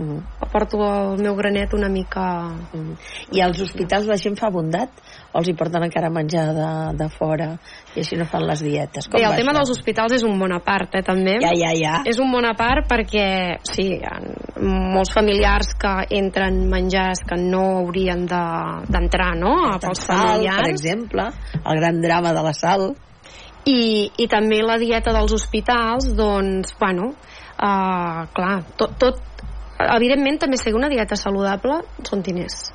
Uh -huh. Aporto el meu granet una mica... Mm. I als hospitals la gent fa bondat o els hi porten encara menjar de, de fora i així no fan les dietes? Com Bé, el tema això? dels hospitals és un món a part, eh, també. Ja, ja, ja. És un món a part perquè, sí, hi ha molts familiars que entren menjars que no haurien de- d'entrar, de, no?, pels Sal, familiars. per exemple, el gran drama de la sal. i, i també la dieta dels hospitals doncs, bueno uh, clar, tot, tot evidentment també seguir una dieta saludable són diners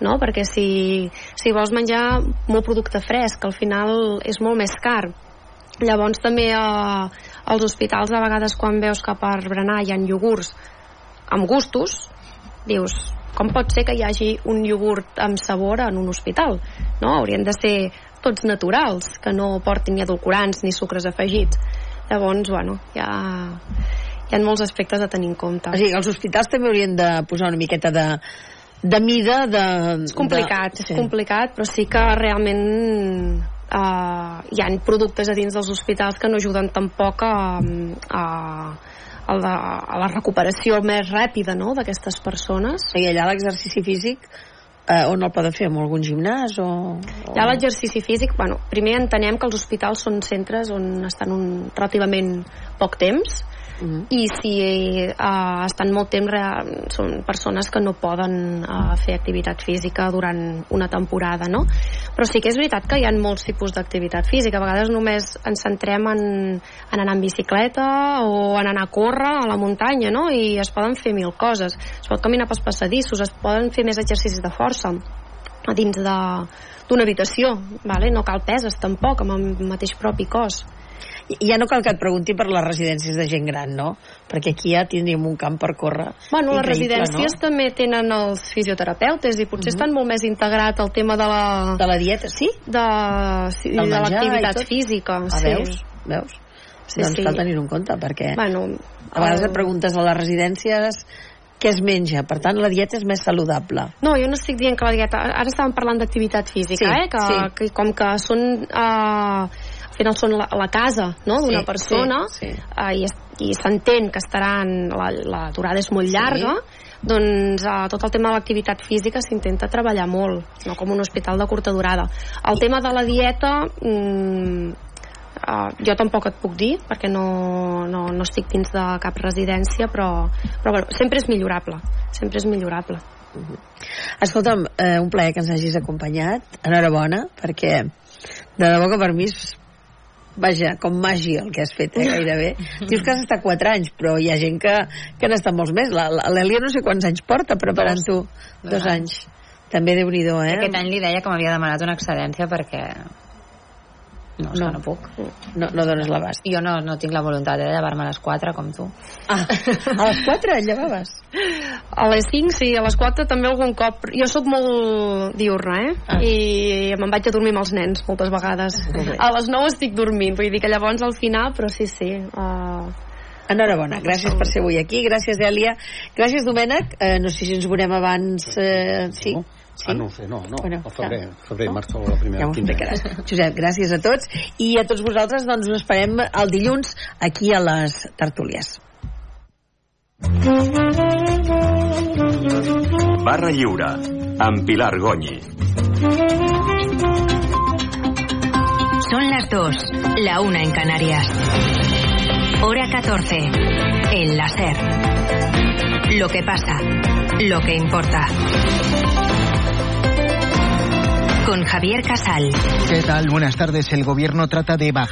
no? perquè si, si vols menjar molt producte fresc al final és molt més car llavors també uh, als hospitals a vegades quan veus que per berenar hi ha iogurts amb gustos dius, com pot ser que hi hagi un iogurt amb sabor en un hospital? No? Haurien de ser tots naturals, que no portin ni edulcorants ni sucres afegits. Llavors, bueno, ha, hi ha molts aspectes a tenir en compte. O sigui, els hospitals també haurien de posar una miqueta de, de mida de... És complicat, de... és complicat, però sí que realment uh, hi han productes a dins dels hospitals que no ajuden tampoc a, a, a, la, a la recuperació més ràpida no, d'aquestes persones. I allà l'exercici físic eh, on el poden fer? En algun gimnàs? O, o... Ja l'exercici físic, bueno, primer entenem que els hospitals són centres on estan un relativament poc temps Mhm. i si uh, estan molt temps són persones que no poden uh, fer activitat física durant una temporada, no? Però sí que és veritat que hi ha molts tipus d'activitat física. A vegades només ens centrem en, en anar en bicicleta o en anar a córrer a la muntanya, no? I es poden fer mil coses. Es pot caminar pels passadissos, es poden fer més exercicis de força a dins d'una habitació, vale? no cal peses tampoc amb el mateix propi cos ja no cal que et pregunti per les residències de gent gran, no? Perquè aquí ja tindríem un camp per córrer. Bueno, les residències no? també tenen els fisioterapeutes i potser estan molt més integrat al tema de la, De la dieta, sí? de, sí, de l'activitat física. Ah, sí. veus? Veus? Sí, doncs sí. cal tenir-ho en compte, perquè Bueno, a vegades el- et preguntes a les residències què es menja, per tant la dieta és més saludable. No, jo no estic dient que la dieta... Ara estàvem parlant d'activitat física, Sí, eh? Que, sí. que com que són... Eh, final són la, la casa no? d'una Sí, persona sí, sí. eh, i, s'entén que estaran la, la durada és molt llarga doncs eh, tot el tema de l'activitat física s'intenta treballar molt no com un hospital de curta durada el tema de la dieta mm, Uh, jo tampoc et puc dir perquè no, no, no estic dins de cap residència però, però bueno, sempre és millorable sempre és millorable Escolta'm, eh, un plaer que ens hagis acompanyat. Enhorabona, perquè de debò que per mi és vaja, com màgia el que has fet, eh, gairebé. Dius que has estat 4 anys, però hi ha gent que, que n'ha estat molts més. L'Èlia no sé quants anys porta preparant-ho. Dos. Dos anys. També déu nhi eh? Aquest any li deia que m'havia demanat una excedència perquè... No, No. no puc. No, no dones l'abast. Jo no, no tinc la voluntat de llevar-me a les 4 com tu. Ah, a les 4 et llevaves? A les 5, sí, a les 4 també algun cop. Jo sóc molt diurna, eh? Ah. I me'n vaig a dormir amb els nens moltes vegades. A les 9 estic dormint, vull dir que llavors al final, però sí, sí. Uh, Enhorabona, gràcies per ser avui aquí, gràcies Èlia, gràcies Domènec, eh, no sé si ens veurem abans, eh, sí? No? Sí? Ah, no ho sé, no, no. Bueno, al febrer, ja. febrer, No? març o la primera Ja m'ho quinzena. explicaràs. Josep, gràcies a tots i a tots vosaltres doncs us esperem el dilluns aquí a les Tertúlies. Barra Lliure, amb Pilar Goñi. Son las dos, la una en Canarias. Hora 14. El láser. Lo que pasa, lo que importa. Con Javier Casal. ¿Qué tal? Buenas tardes. El gobierno trata de bajar